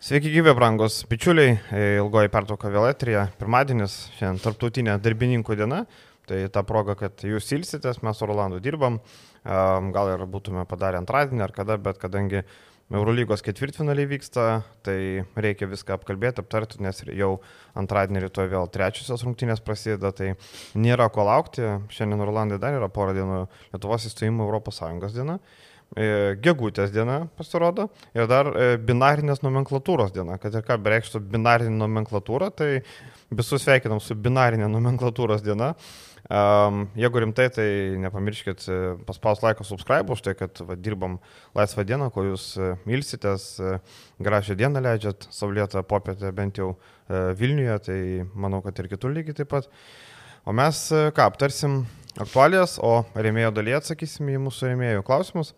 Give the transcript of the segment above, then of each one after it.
Sveiki gyvi, brangos bičiuliai, ilgoji pertrauka vėl etrija, pirmadienis, šiandien tarptautinė darbininkų diena, tai ta proga, kad jūs ilsitės, mes su Rolandu dirbam, gal ir būtume padarę antradienį ar kada, bet kadangi Eurolygos ketvirtfinaliai vyksta, tai reikia viską apkalbėti, aptarti, nes jau antradienį rytoj vėl trečiosios rungtynės prasideda, tai nėra ko laukti. Šiandien Rolandai dar yra porą dienų Lietuvos įstojimo Europos Sąjungos diena. E, gegutės diena pasirodo ir dar e, binarinės nomenklatūros diena. Kad ir ką bereikštų binarinė nomenklatūra, tai visus sveikinam su binarinė nomenklatūros diena. Um, jeigu rimtai, tai nepamirškit e, paspaus laiką subscribe už tai, kad va, dirbam laisvą dieną, kol jūs ilsitės, gražią dieną leidžiat, saulėtą popietę bent jau Vilniuje, tai manau, kad ir kitur lygiai taip pat. O mes ką aptarsim aktualijas, o rėmėjo dalyje atsakysim į mūsų rėmėjų klausimus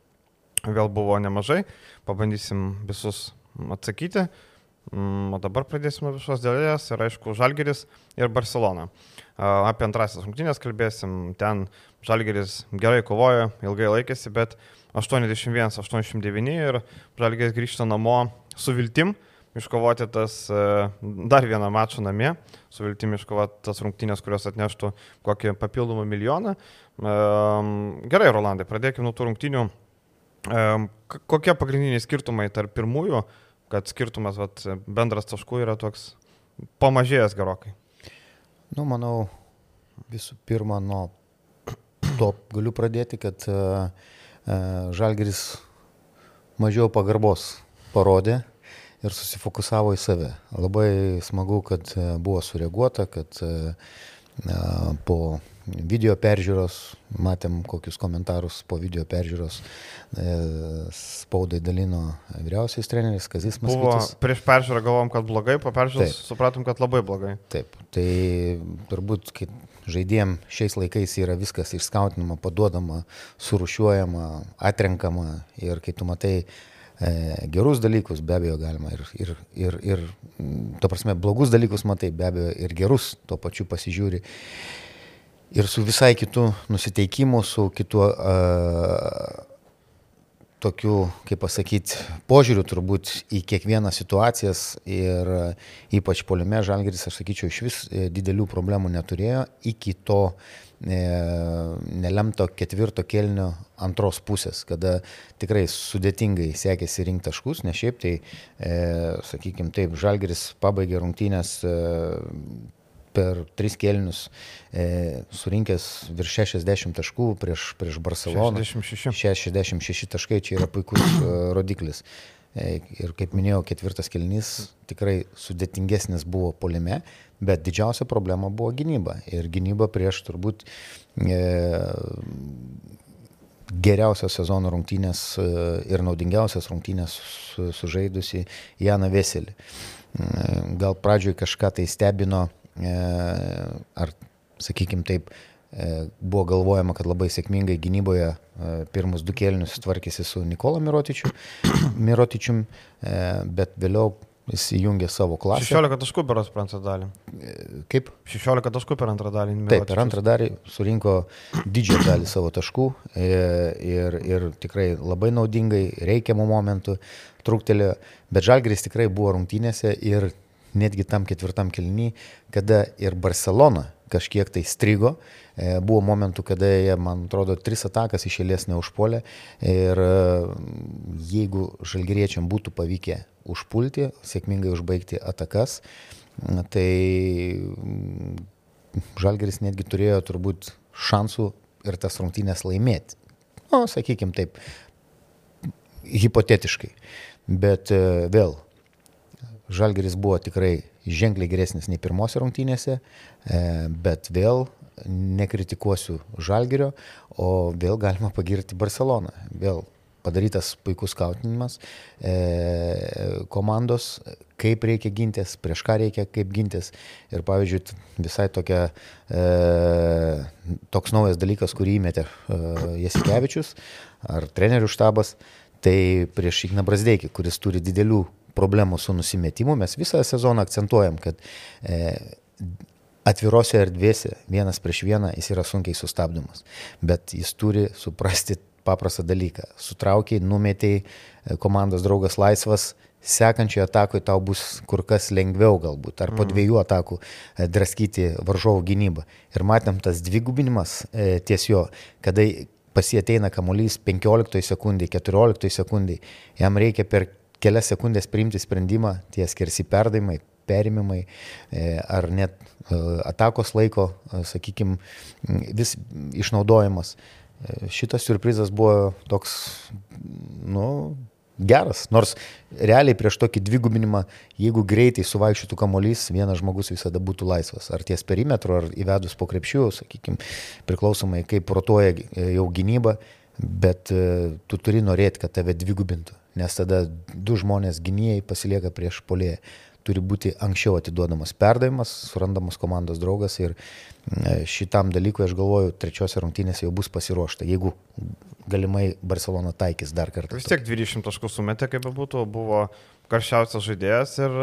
vėl buvo nemažai, pabandysim visus atsakyti. Mm, o dabar pradėsime visos dėlės ir aišku, Žalgeris ir Barcelona. Apie antrasis rungtynės kalbėsim, ten Žalgeris gerai kovojo, ilgai laikėsi, bet 81-89 ir Žalgeris grįžta namo su viltim iškovoti tas dar vieną mačą namie, su viltim iškovoti tas rungtynės, kurios atneštų kokį papildomą milijoną. Gerai, Rolandai, pradėkime nuo tų rungtynių Kokie pagrindiniai skirtumai tarp pirmųjų, kad skirtumas vat, bendras taškų yra toks pamažėjęs gerokai? Nu, manau, visų pirma, nuo to galiu pradėti, kad uh, uh, Žalgeris mažiau pagarbos parodė ir susifokusavo į save. Labai smagu, kad buvo sureaguota, kad po video peržiūros, matėm kokius komentarus po video peržiūros e, spaudai dalino vyriausiais treneris Kazis Maskvitis. Prieš peržiūrą galvom, kad blogai, po peržiūros Taip. supratom, kad labai blogai. Taip, tai turbūt žaidėjim šiais laikais yra viskas išskautinama, paduodama, surušiuojama, atrenkama ir kai tu matai gerus dalykus be abejo galima ir, ir, ir, ir, to prasme, blogus dalykus matai be abejo ir gerus tuo pačiu pasižiūri ir su visai kitu nusiteikimu, su kitu uh, tokiu, kaip pasakyti, požiūriu turbūt į kiekvieną situacijas ir ypač poliume Žalgeris, aš sakyčiau, iš vis e, didelių problemų neturėjo. Iki to e, nelemto ketvirto kelnio antros pusės, kada tikrai sudėtingai sekėsi rinkti taškus, ne šiaip tai, e, sakykime taip, Žalgeris pabaigė rungtynės e, per tris kėlinius e, surinkęs virš 60 taškų prieš, prieš Barceloną. 66. 66 taškai čia yra puikus e, rodiklis. E, ir kaip minėjau, ketvirtas kelnys tikrai sudėtingesnis buvo polime, bet didžiausia problema buvo gynyba. Ir gynyba prieš turbūt e, geriausias sezono rungtynės e, ir naudingiausias rungtynės sužaidusi Janą Veselį. E, gal pradžioj kažką tai stebino E, ar, sakykime taip, buvo galvojama, kad labai sėkmingai gynyboje pirmus du kėlinius tvarkėsi su Nikola Mirotičiu, Mirotičium, bet vėliau jis įjungė savo klasę. 16 taškų per antrą dalį. Kaip? 16 taškų per antrą dalį. Taip, per antrą dalį surinko didžiąją dalį savo taškų ir, ir tikrai labai naudingai, reikiamų momentų truktelėjo, bet Žalgris tikrai buvo rungtynėse ir netgi tam ketvirtam kelny, kada ir Barcelona kažkiek tai strigo. E, buvo momentų, kada jie, man atrodo, tris atakas iš eilės neužpolė ir e, jeigu žalgeriečiam būtų pavykę užpulti, sėkmingai užbaigti atakas, tai žalgeris netgi turėjo turbūt šansų ir tas rungtynės laimėti. Na, nu, sakykime taip, hipotetiškai. Bet e, vėl Žalgeris buvo tikrai ženkliai geresnis nei pirmose rungtynėse, e, bet vėl nekritikuosiu Žalgerio, o vėl galima pagirti Barceloną. Vėl padarytas puikus skautinimas e, komandos, kaip reikia gintis, prieš ką reikia kaip gintis. Ir pavyzdžiui, visai tokia, e, toks naujas dalykas, kurį įmetė e, Jasikevičius ar trenerių štabas, tai prieš Igną Brasdeikį, kuris turi didelių problemų su nusimetimu. Mes visą sezoną akcentuojam, kad e, atvirose erdvėse vienas prieš vieną jis yra sunkiai sustabdomas. Bet jis turi suprasti paprastą dalyką. Sutraukiai, numetiai, e, komandos draugas laisvas, sekančioje atakoje tau bus kur kas lengviau galbūt, ar po mhm. dviejų atakų e, draskyti varžovų gynybą. Ir matėm tas dvigubinimas e, ties jo, kada pasieteina kamuolys 15 sekundį, 14 sekundį, jam reikia per kelias sekundės priimti sprendimą, tie skersi perdavimai, perimimai e, ar net e, atakos laiko, e, sakykime, vis išnaudojimas. Šitas surprizas buvo toks, nu, geras. Nors realiai prieš tokį dvigubinimą, jeigu greitai suvaikščiotų kamolys, vienas žmogus visada būtų laisvas. Ar ties perimetru, ar įvedus po krepšių, sakykime, priklausomai kaip protuoja jau gynyba, bet tu turi norėti, kad tave dvigubintų. Nes tada du žmonės gynėjai pasilieka prieš polėją turi būti anksčiau atiduodamas perdavimas, surandamas komandos draugas ir e, šitam dalykui aš galvoju, trečiose rungtynėse jau bus pasiruošta, jeigu galimai Barcelona taikys dar kartą. Vis tiek 20 taškų sumetė, kaip bebūtų, buvo karščiausias žaidėjas ir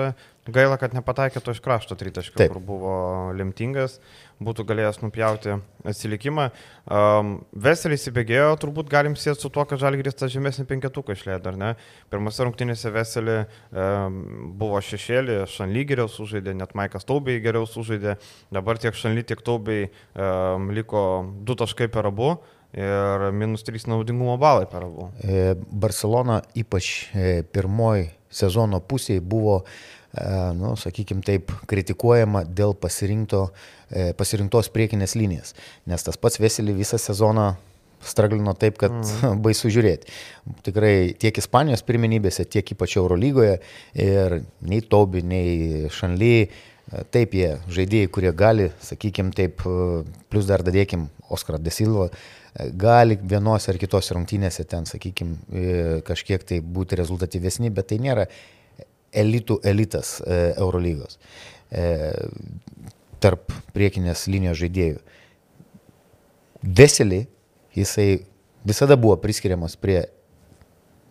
gaila, kad nepataikė to iš krašto tritaškio, kur buvo lemtingas, būtų galėjęs nupjauti atsilikimą. Um, Veselį įsibėgėjo, turbūt galim sėti su tuo, kad Žalgiris tą žemesnį penketuką išleido, ar ne? Pirmose rungtynėse Veselį um, buvo šešėlį, Šanly geriau sužaidė, net Maikas Taubiai geriau sužaidė, dabar tiek Šanly, tiek Taubiai um, liko du taškai per abu ir minus 3 naudingumo balai per abu. E, Barcelona ypač e, pirmoji sezono pusėje buvo, e, nu, sakykime taip, kritikuojama dėl pasirinktos priekinės linijas, nes tas pats Veselį visą sezoną straglino taip, kad mm. baisu žiūrėti. Tikrai tiek Ispanijos pirmenybėse, tiek ypač Eurolygoje ir nei Tobi, nei Šanly, taip jie žaidėjai, kurie gali, sakykime taip, plus dar dadėkim Oskarą Desilvą, gali vienose ar kitose rungtynėse ten, sakykime, kažkiek tai būti rezultatyvesni, bet tai nėra elitų elitas e, Eurolygos e, tarp priekinės linijos žaidėjų. Veselį jisai visada buvo priskiriamas prie,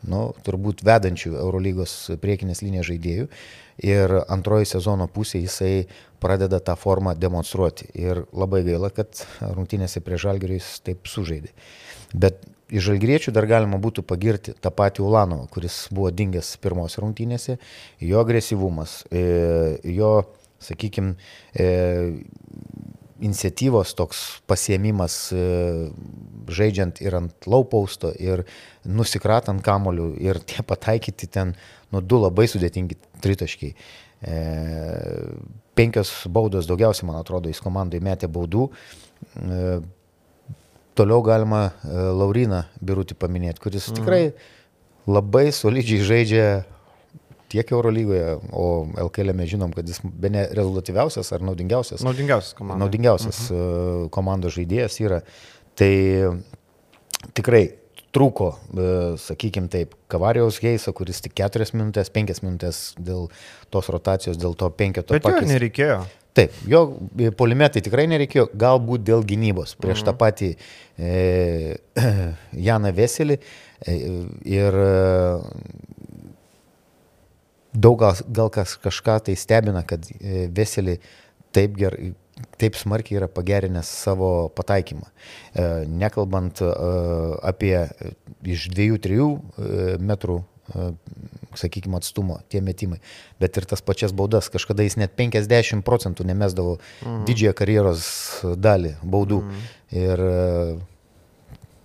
nu, turbūt vedančių Eurolygos priekinės linijos žaidėjų ir antroji sezono pusė jisai pradeda tą formą demonstruoti. Ir labai gaila, kad rungtynėse prie Žalgirių jis taip sužaidė. Bet iš Žalgiriečių dar galima būtų pagirti tą patį Ulanovą, kuris buvo dingęs pirmos rungtynėse, jo agresyvumas, e, jo, sakykime, iniciatyvos toks pasiemimas e, žaidžiant ir ant laupausto, ir nusikratant kamolių, ir tie pataikyti ten, nu, du labai sudėtingi tritaškiai. E, penkios baudos daugiausiai, man atrodo, jis komandai metė baudų. E, toliau galima e, Lauriną Birutį paminėti, kuris mhm. tikrai labai solidžiai žaidžia tiek Eurolygoje, o LKL mes žinom, kad jis be ne rezultatyviausias ar naudingiausias. Naudingiausias komandos. Naudingiausias mhm. komandos žaidėjas yra. Tai tikrai trūko, e, sakykime taip, Kavarijos Heiso, kuris tik 4 minutės, 5 minutės dėl tos rotacijos, dėl to penketo. Bet pakis. jo nereikėjo. Taip, jo polimetai tikrai nereikėjo, galbūt dėl gynybos prieš mhm. tą patį e, Janą Veselį e, ir e, daug gal, gal kas kažką tai stebina, kad e, Veselį taip gerai taip smarkiai yra pagerinęs savo pataikymą. E, nekalbant e, apie iš 2-3 e, metrų, sakykime, atstumo tie metimai, bet ir tas pačias baudas. Kažkada jis net 50 procentų nemesdavo mhm. didžiąją karjeros dalį baudų. Mhm. Ir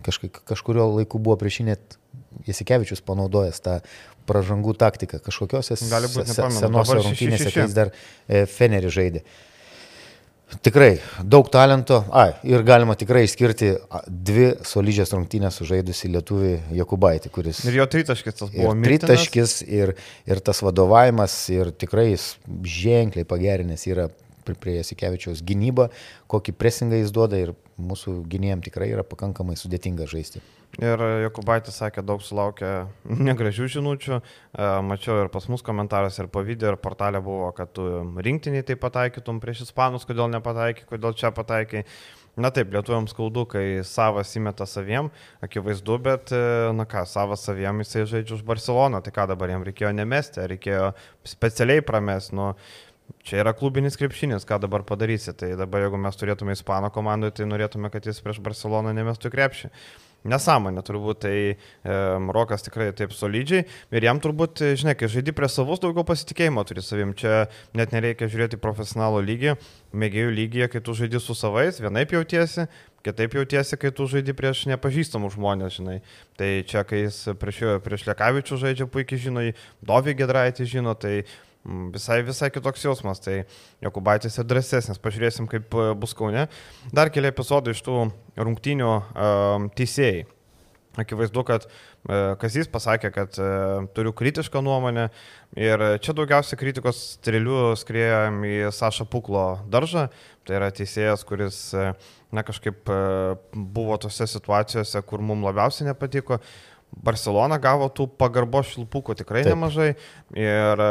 kažkaip, kažkurio laiku buvo prieš jį net Jasikevičius panaudojęs tą pražangų taktiką kažkokiose senose rungtynėse, kai jis dar Fenerį žaidė. Tikrai daug talento. Ai, ir galima tikrai išskirti dvi solidžias rungtynės sužaidusi lietuvį Jokubaitį, kuris. Ir jo tritaškis tas buvo. Tritaškis ir, ir tas vadovavimas ir tikrai jis ženkliai pagerinęs yra prie Jasikevičiaus gynybą, kokį presingą jis duoda ir mūsų gynėjim tikrai yra pakankamai sudėtinga žaisti. Ir Jokubaitis sakė, daug sulaukė negražių žinučių. E, mačiau ir pas mus komentaras, ir po video, ir portalė buvo, kad tu rinktiniai tai pataikytum prieš ispanus, kodėl nepataikai, kodėl čia pataikai. Na taip, lietuviams skaudu, kai savas įmeta saviem, akivaizdu, bet, e, na ką, savas saviem jisai žaidžia už Barceloną, tai ką dabar jam reikėjo nemesti, reikėjo specialiai pramesti. Nu, Čia yra klubinis krepšinis, ką dabar padarysi. Tai dabar jeigu mes turėtume Ispano komandoje, tai norėtume, kad jis prieš Barceloną nemestų krepšį. nesąmonė turbūt, tai e, Rokas tikrai taip solidžiai ir jam turbūt, žinai, kai žaidži prie savus, daugiau pasitikėjimo turi savim. Čia net nereikia žiūrėti profesionalo lygį, mėgėjų lygyje, kai tu žaidži su savais, vienaip jautiesi, kitaip jautiesi, kai tu žaidži prieš nepažįstamus žmonės, žinai. Tai čia, kai jis prieš, prieš Lekavičių žaidžia, puikiai žino, Dovį Gedraitį žino, tai visai, visai kitoks jausmas. Tai Jokubaitis ir drąsesnis, pažiūrėsim, kaip e, bus Kaune. Dar keli epizodai iš tų rungtynių um, teisėjai. Akivaizdu, kad e, Kazys pasakė, kad e, turiu kritišką nuomonę ir čia daugiausia kritikos strėlių skriejom į Sašą Puklo daržą. Tai yra teisėjas, kuris e, na, kažkaip buvo tose situacijose, kur mums labiausiai nepatiko. Barcelona gavo tų pagarbos šilpukų tikrai Taip. nemažai ir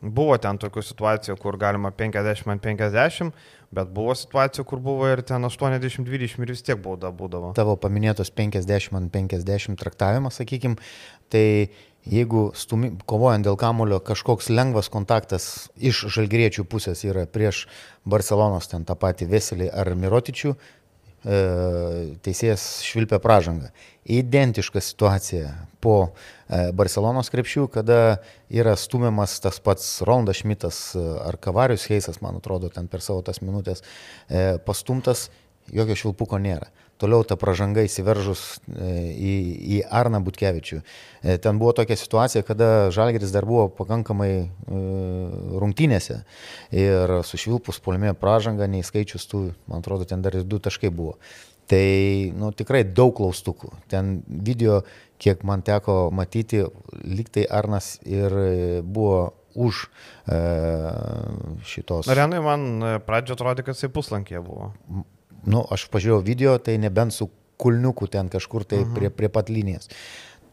buvo ten tokių situacijų, kur galima 50 ant 50 Bet buvo situacijų, kur buvo ir ten 80-20 ir vis tiek bauda būdavo. Tavo paminėtos 50 ant 50 traktavimas, sakykime, tai jeigu stumi, kovojant dėl kamulio kažkoks lengvas kontaktas iš žalgriečių pusės yra prieš Barcelonos ten tą patį Veselį ar Mirotičių, e, teisėjas švilpia pražangą identiška situacija po e, Barcelonos krepšių, kada yra stumiamas tas pats Rondas Šmitas e, ar Kavarius Heisas, man atrodo, ten per savo tas minutės e, pastumtas, jokio švilpuko nėra. Toliau ta pažanga įsiveržus į, į Arną Butkevičių. Ten buvo tokia situacija, kada Žalgeris dar buvo pakankamai rungtynėse ir sušvilpus polime pažanga, neįskaičius tų, man atrodo, ten dar ir du taškai buvo. Tai nu, tikrai daug klaustukų. Ten video, kiek man teko matyti, liktai Arnas ir buvo už e, šitos. Arenui man e, pradžio atrodė, kad jisai puslankė buvo. Nu, aš pažiūrėjau video, tai nebent su kulniuku ten kažkur tai uh mhm. -huh. prie, prie pat linijas.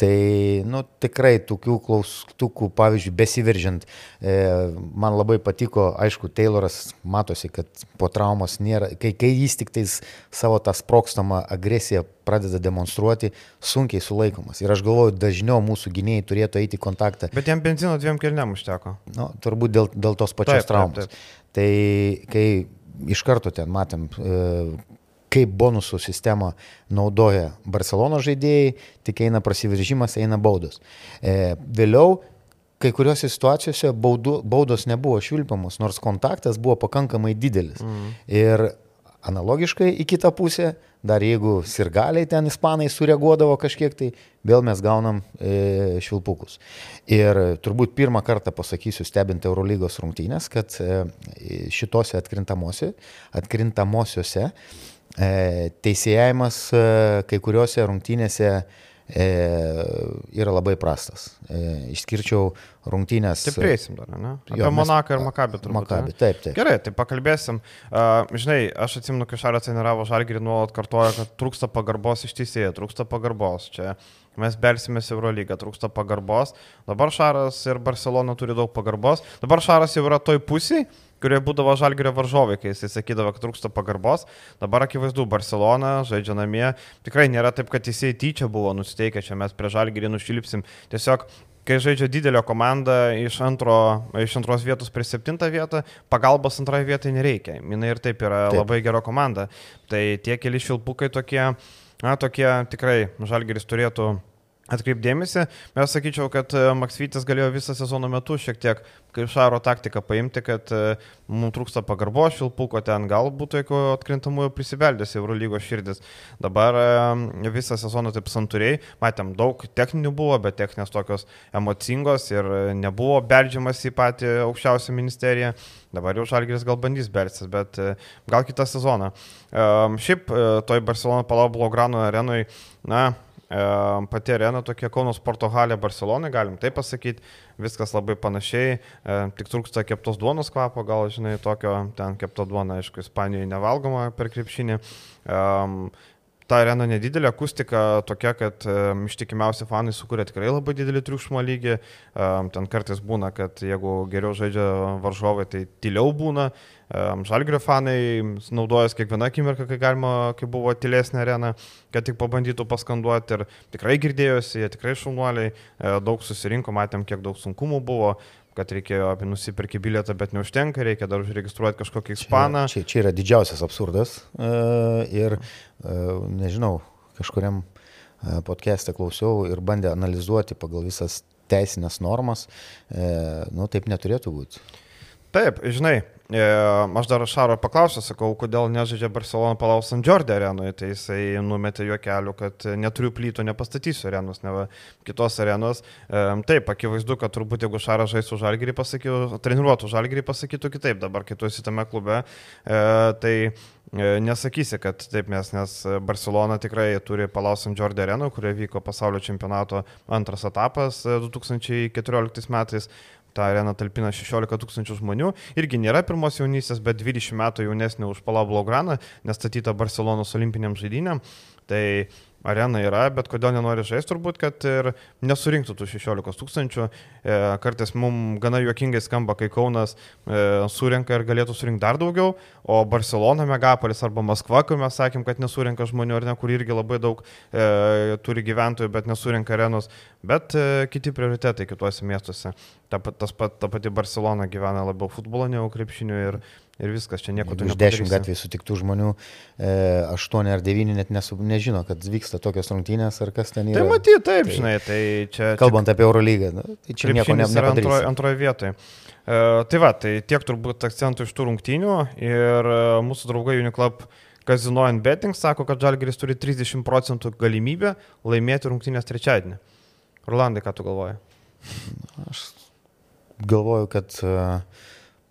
Tai, nu, tikrai tokių klaustukų, pavyzdžiui, besiveržiant, e, man labai patiko, aišku, Tayloras matosi, kad po traumos nėra, kai, kai jis tik tais savo tą sprokstamą agresiją pradeda demonstruoti, sunkiai sulaikomas. Ir aš galvoju, dažniau mūsų gynėjai turėtų eiti į kontaktą. Bet jam benzino dviem kelniam užteko. Nu, turbūt dėl, dėl tos pačios taip, traumos. Taip, taip. Tai kai iš karto ten matėm, e, kaip bonusų sistemą naudoja Barcelono žaidėjai, tik eina prasiveržimas, eina baudos. E, vėliau kai kuriuose situacijose baudu, baudos nebuvo švilpiamos, nors kontaktas buvo pakankamai didelis. Mm. Ir analogiškai į kitą pusę, dar jeigu sirgaliai ten ispanai sureaguodavo kažkiek, tai vėl mes gaunam e, švilpukus. Ir turbūt pirmą kartą pasakysiu, stebint Eurolygos rungtynės, kad e, šitose atkrintamosiose, atkrintamosiose teisėjimas e, kai kuriuose rungtynėse e, yra labai prastas. Išskirčiau rungtynės. Taip, prieisim dar, ne? Apie Monaką ir Makabį turbūt. Makabį, taip, taip. Gerai, tai pakalbėsim. Uh, žinai, aš atsimenu, kai Šarą treniravo Žalgirį, nuolat kartoja, kad trūksta pagarbos iš teisėjų, trūksta pagarbos. Čia mes belsimės Eurolygą, trūksta pagarbos. Dabar Šaras ir Barcelona turi daug pagarbos. Dabar Šaras jau yra toj pusėje kurioje būdavo žalgerio varžovai, kai jisai sakydavo, kad trūksta pagarbos. Dabar akivaizdu, Barcelona žaidžia namie. Tikrai nėra taip, kad jisai tyčia buvo nusiteikę, čia mes prie žalgerį nušilpsim. Tiesiog kai žaidžia didelio komanda iš, antro, iš antros vietos prie septintą vietą, pagalbos antrai vietai nereikia. Minai ir taip yra taip. labai gera komanda. Tai tie keli šilpukai tokie, na, tokie tikrai žalgeris turėtų atkreipdėmėsi. Mes sakyčiau, kad e, Maksvytis galėjo visą sezono metu šiek tiek kaip šaro taktiką paimti, kad e, mums trūksta pagarbo šilpuko ten, galbūt jeigu atkrintamųjų prisibeldės Eurolygos širdis. Dabar e, visą sezoną taip santūriai, matėm, daug techninių buvo, bet techninės tokios emocingos ir nebuvo beldžiamas į patį aukščiausią ministeriją. Dabar jau Žalgiris gal bandys belsis, bet gal kitą sezoną. Šiaip toj Barcelona Palau Blograno arenui, na, pati arena tokia Kauno sporto halė Barcelonai, galim taip pasakyti, viskas labai panašiai, tik trūksta keptos duonos kvapo, gal žinai, tokio ten kepto duona, aišku, Ispanijoje nevalgoma per krepšinį. Ta arena nedidelė, akustika tokia, kad um, ištikimiausi fanai sukuria tikrai labai didelį triukšmo lygį. Um, ten kartais būna, kad jeigu geriau žaidžia varžovai, tai tyliau būna. Um, Žalgrio fanai naudojas kiekvieną akimirką, kai galima, kai buvo tylesnė arena, kad tik pabandytų paskanduoti ir tikrai girdėjosi, jie tikrai šaunuoliai, uh, daug susirinko, matėm, kiek daug sunkumų buvo kad reikėjo apie nusipirkti bilietą, bet neužtenka, reikia dar užregistruoti kažkokį ispaną. Čia, čia, čia yra didžiausias absurdas e, ir e, nežinau, kažkuriam podcast'e klausiau ir bandė analizuoti pagal visas teisinės normas, nu taip neturėtų būti. Taip, žinai, E, aš dar Šaro paklausiau, sakau, kodėl nežaidžia Barcelona palaus San Jordi arenoje, tai jisai numetė jo keliu, kad neturiu plytų, nepastatysiu arenos, ne kitos arenos. E, taip, akivaizdu, kad turbūt jeigu Šaras žaisų žalgyrį pasakytų, treniruotų žalgyrį pasakytų kitaip, dabar kai tu esi tame klube, e, tai nesakysi, kad taip mes, nes Barcelona tikrai turi Palau San Jordi areną, kurioje vyko pasaulio čempionato antras etapas 2014 metais ta arena talpina 16 tūkstančių žmonių, irgi nėra pirmos jaunystės, bet 20 metų jaunesnė už Palau Blaugraną, nestatyta Barcelonos olimpiniam žaidynėm. Tai arena yra, bet kodėl nenori žaisti, turbūt, kad ir nesurinktų tų 16 tūkstančių. E, kartais mums gana juokingai skamba, kai Kaunas e, surinka ir galėtų surinkti dar daugiau, o Barcelona, Megapolis arba Maskva, kur mes sakėm, kad nesurinka žmonių, ar ne, kur irgi labai daug e, turi gyventojų, bet nesurinka arenos, bet e, kiti prioritetai kituose miestuose. Ta, tas pat, ta pati Barcelona gyvena labiau futbolo negu krepšiniu ir ir viskas, čia nieko tu nepadarysi. Iš dešimt gatvėje sutiktų žmonių, e, aštuoni ar devyni net nesu, nežino, kad vyksta tokios rungtynės ar kas ten yra. Tai matyt, taip, tai, žinai, tai čia... Kalbant čia, apie Eurolygą, nu, tai čia nieko ne, nepadarysi. Antroje antroj vietoje. E, tai va, tai tiek turbūt akcentų iš tų rungtynių ir e, mūsų draugai Uniclub Casino and Betting sako, kad Žalgeris turi 30 procentų galimybę laimėti rungtynės trečiadienį. Rolandai, ką tu galvoji? Aš galvoju, kad uh,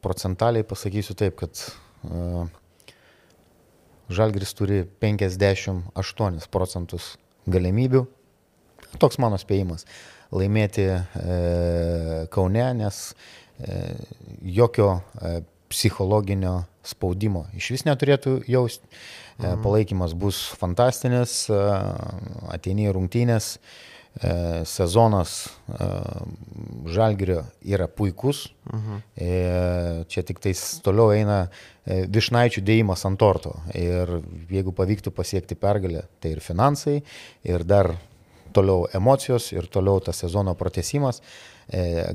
procentaliai pasakysiu taip, kad uh, Žalgris turi 58 procentus galimybių, toks mano spėjimas, laimėti e, Kaune, nes e, jokio e, psichologinio spaudimo iš vis neturėtų jausti. E, mhm. Palaikymas bus fantastinis, e, ateini rungtynės, E, sezonas e, Žalgirio yra puikus. Mhm. E, čia tik tais toliau eina višnaičių dėjimas ant torto. Ir jeigu pavyktų pasiekti pergalę, tai ir finansai, ir dar toliau emocijos, ir toliau tas sezono pratesimas.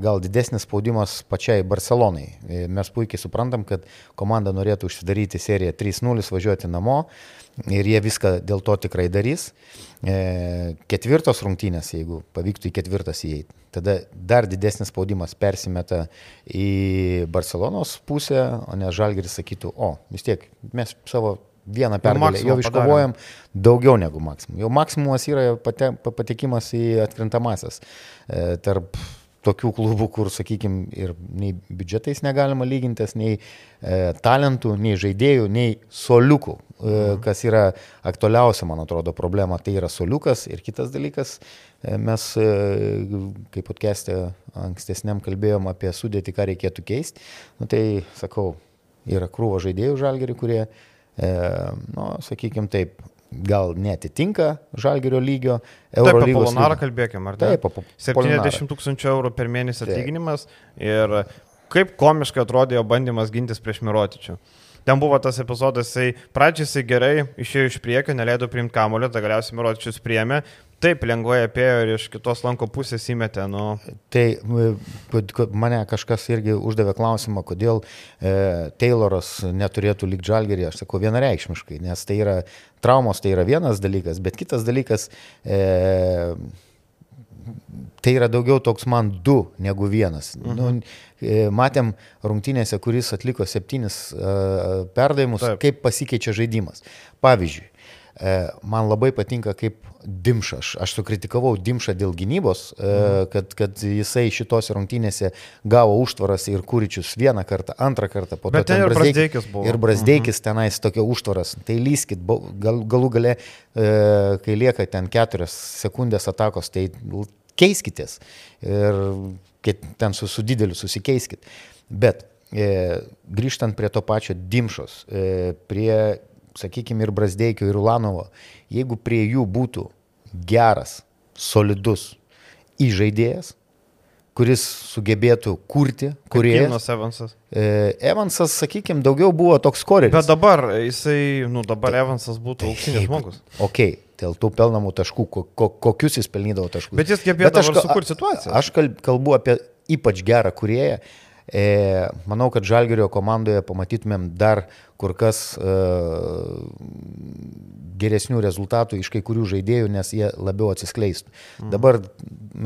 Gal didesnis spaudimas pačiai Barcelonai. Mes puikiai suprantam, kad komanda norėtų užsidaryti seriją 3-0, važiuoti namo ir jie viską dėl to tikrai darys. E, ketvirtos rungtynės, jeigu pavyktų į ketvirtas įeiti, tada dar didesnis spaudimas persimeta į Barcelonos pusę, o ne Žalgeris sakytų, o vis tiek mes savo vieną pergalę jau iškovojom daugiau negu maksimum. Jau maksimumas yra pate, patekimas į atkrintamasias. E, tarp tokių klubų, kur, sakykime, ir nei biudžetais negalima lygintis, nei e, talentų, nei žaidėjų, nei soliukų, e, mhm. kas yra aktualiausia, man atrodo, problema. Tai yra soliukas ir kitas dalykas, e, mes, e, kaip podcast'e ankstesniam kalbėjom apie sudėti, ką reikėtų keisti, nu, tai sakau, yra krūvo žaidėjų žalgeri, kurie, e, nu, sakykime taip, gal netitinka žalgerio lygio. Taip, apie Polonarą kalbėkime, ar ne? Taip, apie 70 tūkstančių eurų per mėnesį atlyginimas ir kaip komiškai atrodė jo bandymas gintis prieš Mirotičių. Ten buvo tas epizodas, jisai pradžiai jisai gerai išėjo iš priekio, neleido priimti kamulio, tai galiausiai Mirotičius priėmė, Taip, lengvai apėjo ir iš kitos lanko pusės įmetė. Nu. Tai mane kažkas irgi uždavė klausimą, kodėl e, Tayloras neturėtų likti žalgerį. Aš sakau vienareikšmiškai, nes tai yra traumos, tai yra vienas dalykas, bet kitas dalykas, e, tai yra daugiau toks man du negu vienas. Mhm. Nu, e, matėm rungtynėse, kuris atliko septynis uh, perdavimus, Taip. kaip pasikeičia žaidimas. Pavyzdžiui, man labai patinka kaip Dimša. Aš, aš sukritikavau Dimšą dėl gynybos, e, mhm. kad, kad jisai šitose rungtynėse gavo užtvaras ir Kūričius vieną kartą, antrą kartą, po to ten ir Brasdeikis buvo. Ir Brasdeikis mhm. tenais tokia užtvaras. Tai lyskit, gal, galų gale, e, kai lieka ten keturios sekundės atakos, tai keiskitės. Ir ten su, su dideliu susikeiskit. Bet e, grįžtant prie to pačio Dimšos, e, prie sakykime, ir Brasdeikio, ir Ulanovo, jeigu prie jų būtų geras, solidus įžaidėjas, kuris sugebėtų kurti, kurie... Evansas Evansas. E, Evansas, sakykime, daugiau buvo toks koreris. Bet dabar jisai, nu dabar tai, Evansas būtų auksinis žmogus. Ok, dėl tų pelnamų taškų, ko, ko, kokius jis pelnydavo taškus. Bet jis gebėdavo sukurti situaciją. Aš kalbu apie ypač gerą kurieją E, manau, kad Žalgerio komandoje pamatytumėm dar kur kas e, geresnių rezultatų iš kai kurių žaidėjų, nes jie labiau atsiskleistų. Mm. Dabar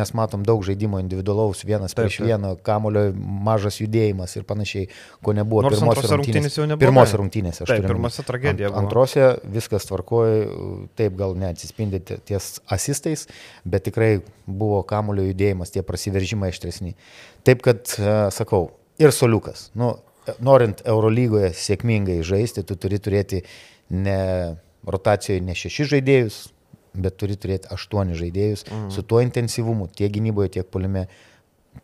mes matom daug žaidimo individualaus, vienas taip, prieš taip. vieną, kamulio mažas judėjimas ir panašiai, ko nebuvo Nors pirmose rungtynėse. Pirmose rungtynėse, aš taip, pirmose tragedija. Ant, antrose viskas tvarkoja, taip gal neatsispindi ties asistais, bet tikrai buvo kamulio judėjimas, tie prasiveržimai aštresni. Taip kad, e, sakau, ir soliukas. Nu, norint Eurolygoje sėkmingai žaisti, tu turi turėti ne rotacijoje ne šeši žaidėjus, bet turi turėti aštuoni žaidėjus mm. su tuo intensyvumu tiek gynyboje, tiek polime.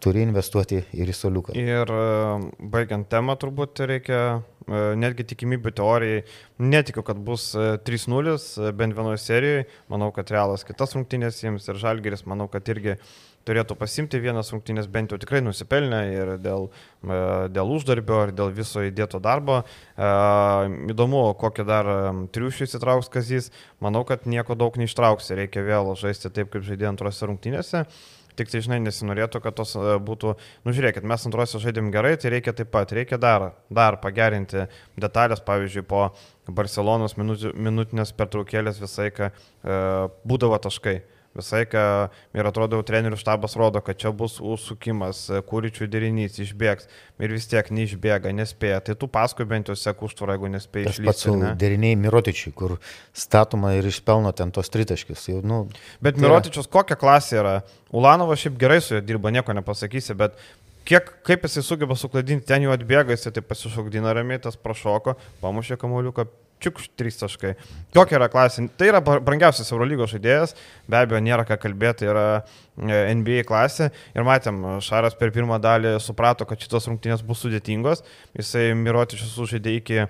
Turi investuoti ir į soliuką. Ir e, baigiant temą, turbūt reikia e, netgi tikimybių teorijai. Netikiu, kad bus 3-0 e, bent vienoje serijoje. Manau, kad realas kitas rungtynės jiems ir žalgeris, manau, kad irgi uh, turėtų pasimti vienas rungtynės bent jau tikrai nusipelnę ir dėl, e, dėl uždarbio ir dėl viso įdėto darbo. E, įdomu, kokį dar e, triušį įsitrauks Kazys. Manau, kad nieko daug neištrauks. Reikia vėl žaisti taip, kaip žaidė antrose rungtynėse. Tik tai, žinai, nesinorėtų, kad tos būtų, nu žiūrėkit, mes antrose žaidėm gerai, tai reikia taip pat, reikia dar, dar pagerinti detalės, pavyzdžiui, po Barcelonos minutinės pertraukėlės visai, kai e, būdavo taškai visai, ką ir atrodo, trenerių štabas rodo, kad čia bus užsukimas, kūryčių derinys, išbėgs ir vis tiek neišbėga, nespėja. Tai tu paskui bent jau sek užtvarą, jeigu nespėja išlįsti. Pats ne? deriniai Mirotičiui, kur statoma ir išpelno ten tos tritaškius. Jau, nu, bet tai Mirotičius kokia klasė yra? Ulanovas šiaip gerai su juo dirba, nieko nepasakysi, bet kiek, kaip jisai sugeba sukladinti, ten jau atbėga, jisai taip pasišokdina ramiai, tas prašoko, pamušė kamuoliuką, čiuk, trys taškai. Kokia yra klasė? Tai yra brangiausias Eurolygos žaidėjas, be abejo, nėra ką kalbėti, yra E, NBA klasė ir matėm, Šaras per pirmą dalį suprato, kad šitos rungtynės bus sudėtingos. Jisai Mirotičius sužaidė iki e,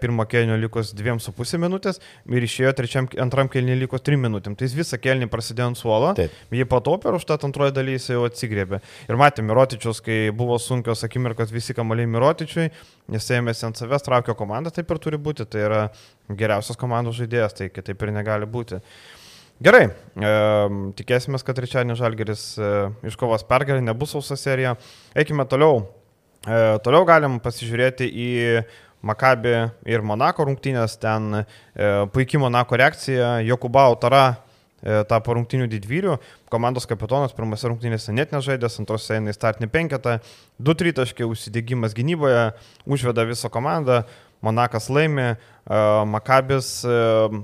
pirmo kelnio likus 2,5 minutės ir išėjo trečiam, antram kelnį likus 3 minutėm. Tai jis visą kelnį prasidėjo ant suolo, Taip. jį patopė ir už tą antroją dalį jis jau atsigrėbė. Ir matėm Mirotičius, kai buvo sunkios akimirkos visi kamaliai Mirotičiui, jis ėmėsi ant savęs, traukio komandą, taip ir turi būti. Tai yra geriausias komandos žaidėjas, tai kitaip ir negali būti. Gerai, e, tikėsime, kad trečiadienį Žalgeris e, iškovos pergalį, nebus sausa serija. Eikime toliau. E, toliau galim pasižiūrėti į Makabi ir Monako rungtynės. Ten e, puikiai Monako reakcija. Jokubau Tara e, tapo rungtynių didvyrių. Komandos kapitonas pirmose rungtynėse net nežaidęs, antrose eina į startinį penketą. Du tritaškiai užsidėgymas gynyboje, užveda visą komandą. Monakas laimi, e, Makabis e,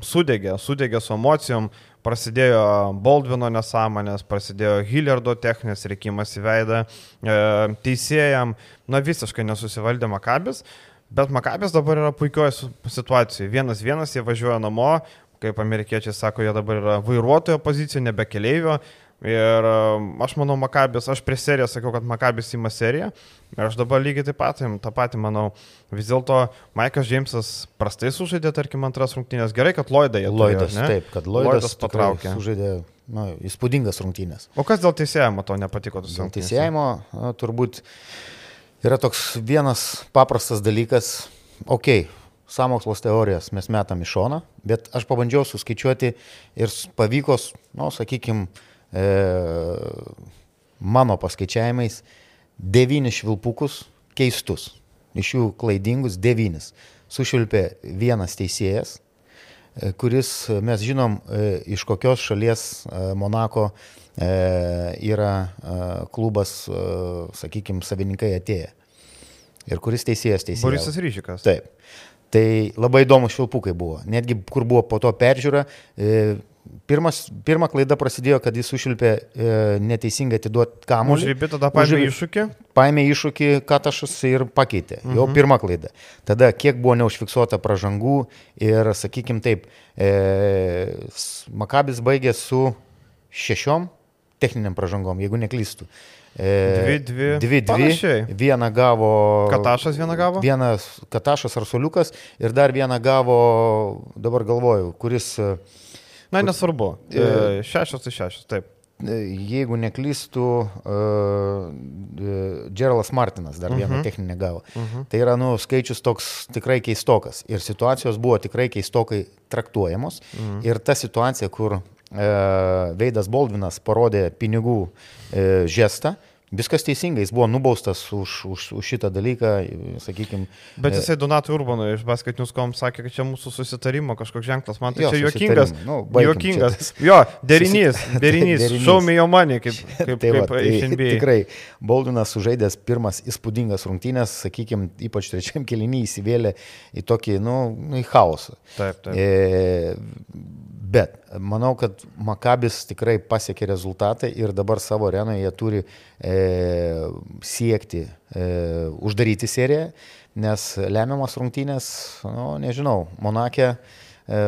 sudegė, sudegė su emocijom. E, prasidėjo Baldvino nesąmonės, prasidėjo Hillardo techninės reikimas į veidą, e, teisėjam, na visiškai nesusivaldė Makabis, bet Makabis dabar yra puikioje situacijoje. Vienas vienas jie važiuoja namo, kaip amerikiečiai sako, jie dabar yra vairuotojo pozicija, nebe keleivio. Ir um, aš manau, Makabis, aš prie serijos sakiau, kad Makabis įma seriją. Ir aš dabar lygiai taip pat, tą patį manau. Vis dėlto Maikas Džeimsas prastai sužaidė, tarkim, antras rungtynės. Gerai, kad Lloydą jie Lloydas, turėjo, taip, kad Lloydas, Lloydas patraukė. Sužaidė nu, įspūdingas rungtynės. O kas dėl teisėjimo to nepatiko? Dėl teisėjimo nu, turbūt yra toks vienas paprastas dalykas. Ok, samokslos teorijas mes metam į šoną, bet aš pabandžiau suskaičiuoti ir pavyko, nu, sakykime, e, mano paskaičiavimais devynis švilpukus keistus, iš jų klaidingus devynis. Sušvilpė vienas teisėjas, e, kuris, mes žinom, e, iš kokios šalies e, Monako yra klubas, sakykime, savininkai atėję. Ir kuris teisėjas teisėjas. Borisas Ryšikas. Taip. Tai labai įdomus švilpukai buvo. Netgi kur buvo po to peržiūra, Pirmas, pirma klaida prasidėjo, kad jis užšilpė e, neteisingai atiduoti kamuolį. Užribė, tada paėmė iššūkį. Paėmė iššūkį Katašas ir pakeitė. Mhm. Jau pirma klaida. Tada kiek buvo neužfiksuota pražangų ir, sakykim taip, e, Makabis baigė su šešiom techniniam pražangom, jeigu neklystu. E, dvi, dvi. Dvi, dvi. Panašiai. Vieną gavo. Katašas vieną gavo? Vienas Katašas ar Soliukas ir dar vieną gavo, dabar galvoju, kuris. E, Na, nesvarbu. E, šešios tai šešios, taip. E, jeigu neklystų, uh, Geraldas Martinas dar vieną uh mhm. -huh. techninę gavo. Uh mhm. -huh. Tai yra, nu, skaičius toks tikrai keistokas. Ir situacijos buvo tikrai keistokai traktuojamos. Uh mhm. -huh. Ir ta situacija, kur uh, Veidas Boldvinas parodė pinigų uh, žestą, Viskas teisingai, jis buvo nubaustas už, už, už šitą dalyką, sakykime. Bet jisai Donatui Urbanui iš Basketinius.com sakė, kad čia mūsų susitarimo kažkoks ženklas. Man tai Jo, čia juokingas. Nu, juokingas. čia. Jo, derinys. Derinys. Me your money, kaip, kaip, tai va, kaip tai iš NBA. tikrai Boldinas sužaidęs pirmas įspūdingas rungtynės, sakykime, ypač trečiam kelinį įsivėlė į tokį, nu, į chaosą. Taip, taip. E, bet manau, kad Makabis tikrai pasiekė rezultatą ir dabar savo arenoje jie turi e, siekti e, uždaryti seriją, nes lemiamas rungtynės, nu, nežinau, Monakė. E,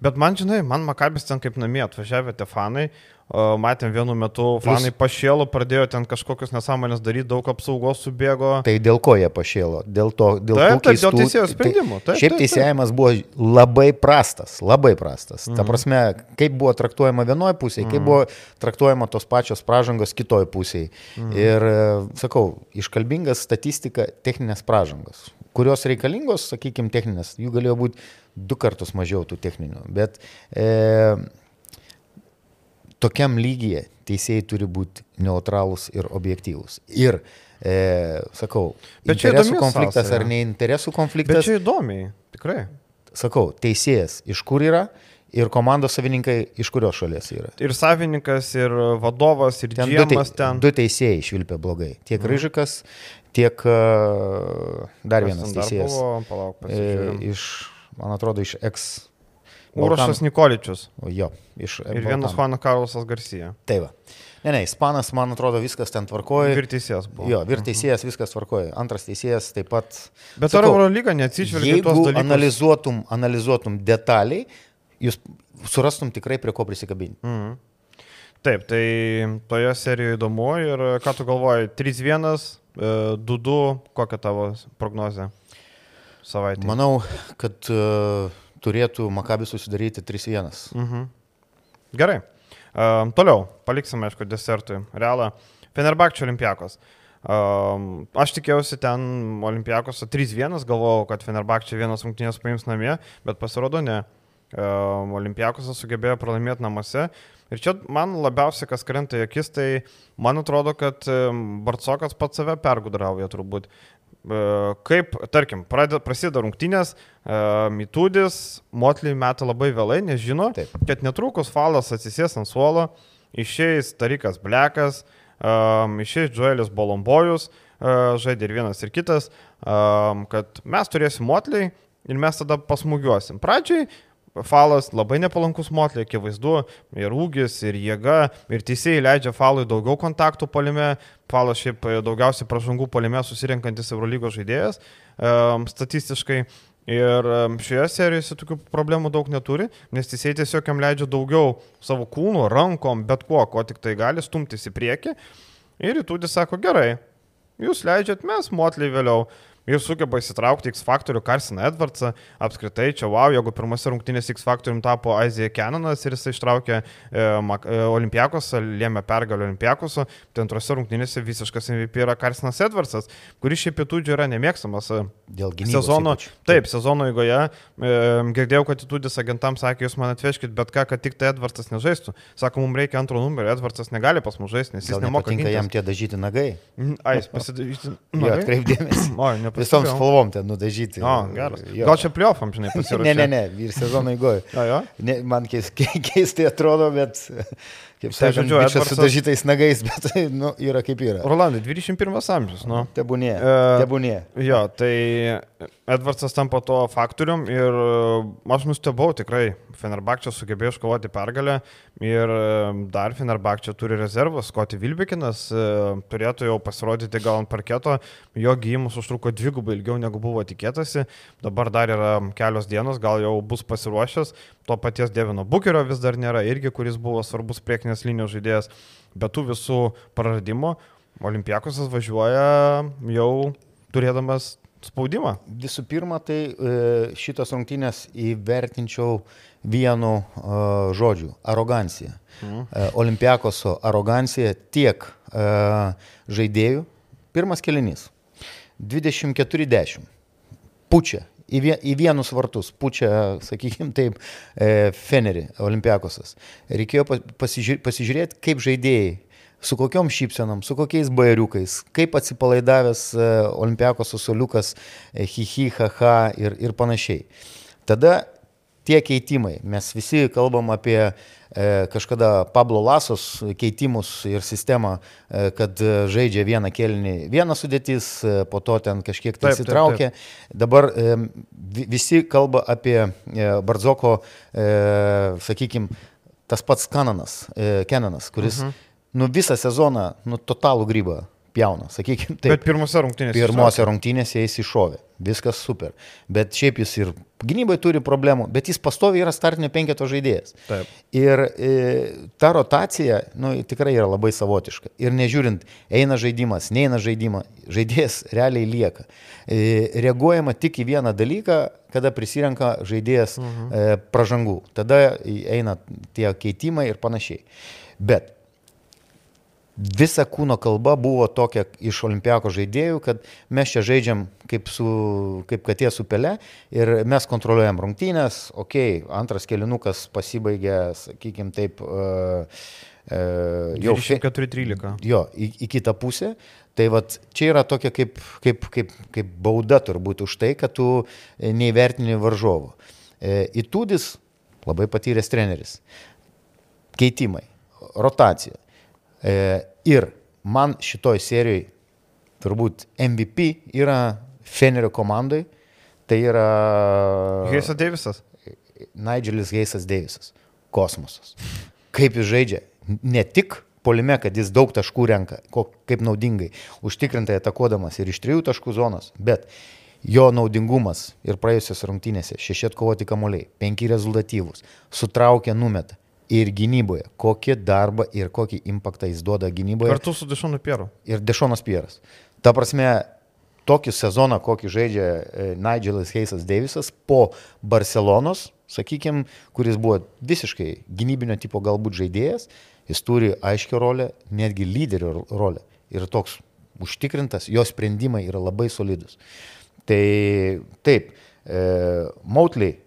Bet man, žinai, man Makabis ten kaip namie atvažiavę tie fanai, matėm vienu metu, fanai pašėlo, pradėjo ten kažkokius nesąmonės daryti, daug apsaugos subėgo. Tai dėl ko jie pašėlo? Dėl to, dėl Taip, taip, dėl keistų- teisėjo sprendimų. Taip, Tai, šiaip taip, taip. teisėjimas buvo labai prastas, labai prastas. Mhm. Ta prasme, kaip buvo traktuojama vienoje pusėje, kaip buvo traktuojama tos pačios pražangos kitoje pusėje. Mhm. Ir e, sakau, iškalbingas statistika techninės pražangos, kurios reikalingos, sakykime, techninės, jų galėjo būti du kartus mažiau tų techninių. Bet e, tokiam lygyje teisėjai turi būti neutralūs ir objektyvūs. Ir, e, sakau, Bet čia įdomi konfliktas sąsaja. ar ne interesų Bet konfliktas, čia įdomiai, tikrai. sakau, teisėjas iš kur yra ir komandos savininkai iš kurios šalies yra. Ir savininkas, ir vadovas, ir Ten du, džiemas tei, ten. du teisėjai išvilpė blogai. Tiek Mhm. Ryžikas, tiek uh, dar Kas vienas teisėjas. Buvo, palauk, E, iš, man atrodo, iš ex. Urošas Nikoličius. Balkanų- Jo, iš Ir vienas Balkanų. Juanas Karlosas Garcia. Tai va. Ne, ne, Ispanas, man atrodo, viskas ten tvarkoja. Ir teisėjas buvo. Jo, ir teisėjas viskas tvarkoja. Antras teisėjas taip pat. Bet ar Eurolyga neatsižvelgia į tuos dalykus? analizuotum, analizuotum detaliai, jūs surastum tikrai prie ko prisikabinti. Mhm. Taip, tai toje serijoje įdomu ir ką tu galvoji, 3-1, e, 2-2, kokia tavo prognozė savaitė? Manau, kad uh, turėtų Makabis susidaryti 3-1. Mhm. Gerai. Um, toliau, paliksime, aišku, desertui. Realą. Fenerbakčio olimpiakos. Um, aš tikėjausi ten olimpiakos 3-1, galvojau, kad Fenerbakčio vienas rungtynės paims namie, bet pasirodo ne. Um, olimpiakosas sugebėjo pralaimėti namuose. Ir čia man labiausiai, kas krenta į akis, tai man atrodo, kad um, Bartsokas pats save pergudrauja turbūt. E, Kaip, tarkim, prasideda rungtynės, e, Mitudis, Motley meta labai vėlai, nes žino, Taip. kad netrukus Falas atsisės ant suolo, išeis Tarikas Blekas, um, išeis Joelis Bolombojus, žaidė ir vienas ir kitas, kad mes turėsim Motley ir mes tada pasmugiuosim. Pradžiai Falas labai nepalankus Motley, akivaizdu, ir ūgis, ir jėga, ir teisėjai leidžia Falui daugiau kontaktų palime, Falas šiaip daugiausiai pražangų palime susirinkantis Eurolygos žaidėjas um, statistiškai. Ir šioje serijoje tokių problemų daug neturi, nes teisėjai tiesiog jam leidžia daugiau savo kūnų, rankom, bet kuo, ko tik tai gali stumtis į priekį. Ir rytūdis sako, gerai, jūs leidžiat, mes motliai vėliau. Ir sugeba įsitraukti X faktorių Karsiną Edvardsą. Apskritai, čia wow, jeigu pirmose rungtynėse X faktorium tapo Aizija Kenanas ir jis ištraukė e, e, Olimpiakosą, lėmė pergalę Olimpiakoso, tai antrose rungtynėse visiškas MVP yra Karsinas Edvardsas, kuris šiaip pietų yra nemėgstamas. e, Dėl gynybos. Sezono, ypač. taip, sezono eigoje e, girdėjau, kad Itudis agentams sakė, jūs man atveškit bet ką, kad tik tai Edvardsas nežaistų. Sako, mums reikia antro numerio, Edvardsas negali pas mus žaisti, nes jis nemoka nepatinka gintis. jam tie dažyti nagai. Ai, jis pasidaryti. Jo, atkreipdėmės. O, nepastebėjau. Visom spalvom ten nudažyti. O, geras. Jo. Gal čia pliofam, žinai, pasiruošė. Ne, ne, ne, ir sezono? Ne, man keis, ke- keistai atrodo, bet, kaip Tai, žodžiu, bičas Edvardsas- su dažytais nagais, bet tai, nu, yra kaip yra. Rolandai, 21 amžius, nu. Tebūnė, E, tebūnė. Jo, tai Edvardsas tampa to faktorium ir e, aš nustebau tikrai, Fenerbakčia sugebėjo iškovoti pergalę ir e, dar Fenerbakčia turi rezervus, Skoti Vilbekinas e, turėtų jau pasirodyti gal ant parketo, jo gyjimus užtruko dvigubai ilgiau negu buvo tikėtasi, dabar dar yra kelios dienos, gal jau bus pasiruošęs, to paties Devino Bukerio vis dar nėra, irgi kuris buvo svarbus priekinės linijos žaidėjas, bet tų visų praradimų Olimpiakosas važiuoja jau turėdamas spaudimą. Visų pirma, tai e, šitos rungtynės įvertinčiau vienu e, žodžiu - arogancija. Mhm. E, Olimpiakoso arogancija tiek žaidėjų. Pirmas kelinys - 24-10. Pučia. Į, vie, į vienus vartus pučia, sakykime taip, e, Fenerį, Olimpiakosas. Reikėjo pa- pasižiūrėti, pasižiūrėti kaip žaidėjai su kokiom šypsenom, su kokiais bairiukais, kaip atsipalaidavęs e, olimpiakos susoliukas, e, hihi, haha ir, ir panašiai. Tada tie keitimai, mes visi kalbam apie e, kažkada Pablo Lasos keitimus ir sistemą, e, kad žaidžia vieną kelnį, vieną sudėtis, e, po to ten kažkiek tai įsitraukia. Dabar e, visi kalba apie e, Bardzoko, e, sakykime, tas pats Kananas, e, Kenanas, kuris mhm. nu, visą sezoną, nu, totalų grybą pjauna, sakykime. Taip. Bet pirmose rungtynėse. Pirmose rungtynėse jis iššovė. Viskas super. Bet šiaip jis ir gynybai turi problemų, bet jis pastoviai yra startinio penketo žaidėjas. Taip. Ir e, ta rotacija nu, tikrai yra labai savotiška. Ir nežiūrint, eina žaidimas, neina žaidimas, žaidėjas realiai lieka. E, reaguojama tik į vieną dalyką, kada prisirenka žaidėjas mhm. e, pražangų. Tada eina tie keitimai ir panašiai. Bet visa kūno kalba buvo tokia iš olimpiako žaidėjų, kad mes čia žaidžiam kaip, su, kaip katė su pele ir mes kontroliuojam rungtynės, okei, okay, antras kelinukas pasibaigė, sakykime taip, uh, uh, jau 4-13. Jo, į, į kitą pusę. Tai vat, čia yra tokia kaip, kaip, kaip, kaip bauda turbūt už tai, kad tu neįvertini varžovų. E, Įtūdis labai patyręs treneris. Keitimai, rotacija. E, Ir man šitoj serijai turbūt MVP yra Fenerio komandai. Tai yra... Heisas Davisas. Nigelis Heisas Davisas. Kosmosas. Kaip jis žaidžia. Ne tik polime, kad jis daug taškų renka, kaip naudingai, užtikrintai atakuodamas ir iš trijų taškų zonos, bet jo naudingumas ir praėjusios rungtynėse šeši atkovoti kamuoliai, penki rezultatyvūs, sutraukia, numeta ir gynyboje, kokį darbą ir kokį impaktą jis duoda gynyboje. Kartu su Dešonu Pieru. Ir Dešonas Pieras. Ta prasme, tokį sezoną, kokį žaidžia e, Nigelas Heisas Davisas po Barcelonos, sakykime, kuris buvo visiškai gynybinio tipo galbūt žaidėjas, jis turi aiškę rolę, netgi lyderio rolę. Ir toks užtikrintas, jo sprendimai yra labai solidus. Tai taip, e, Mautley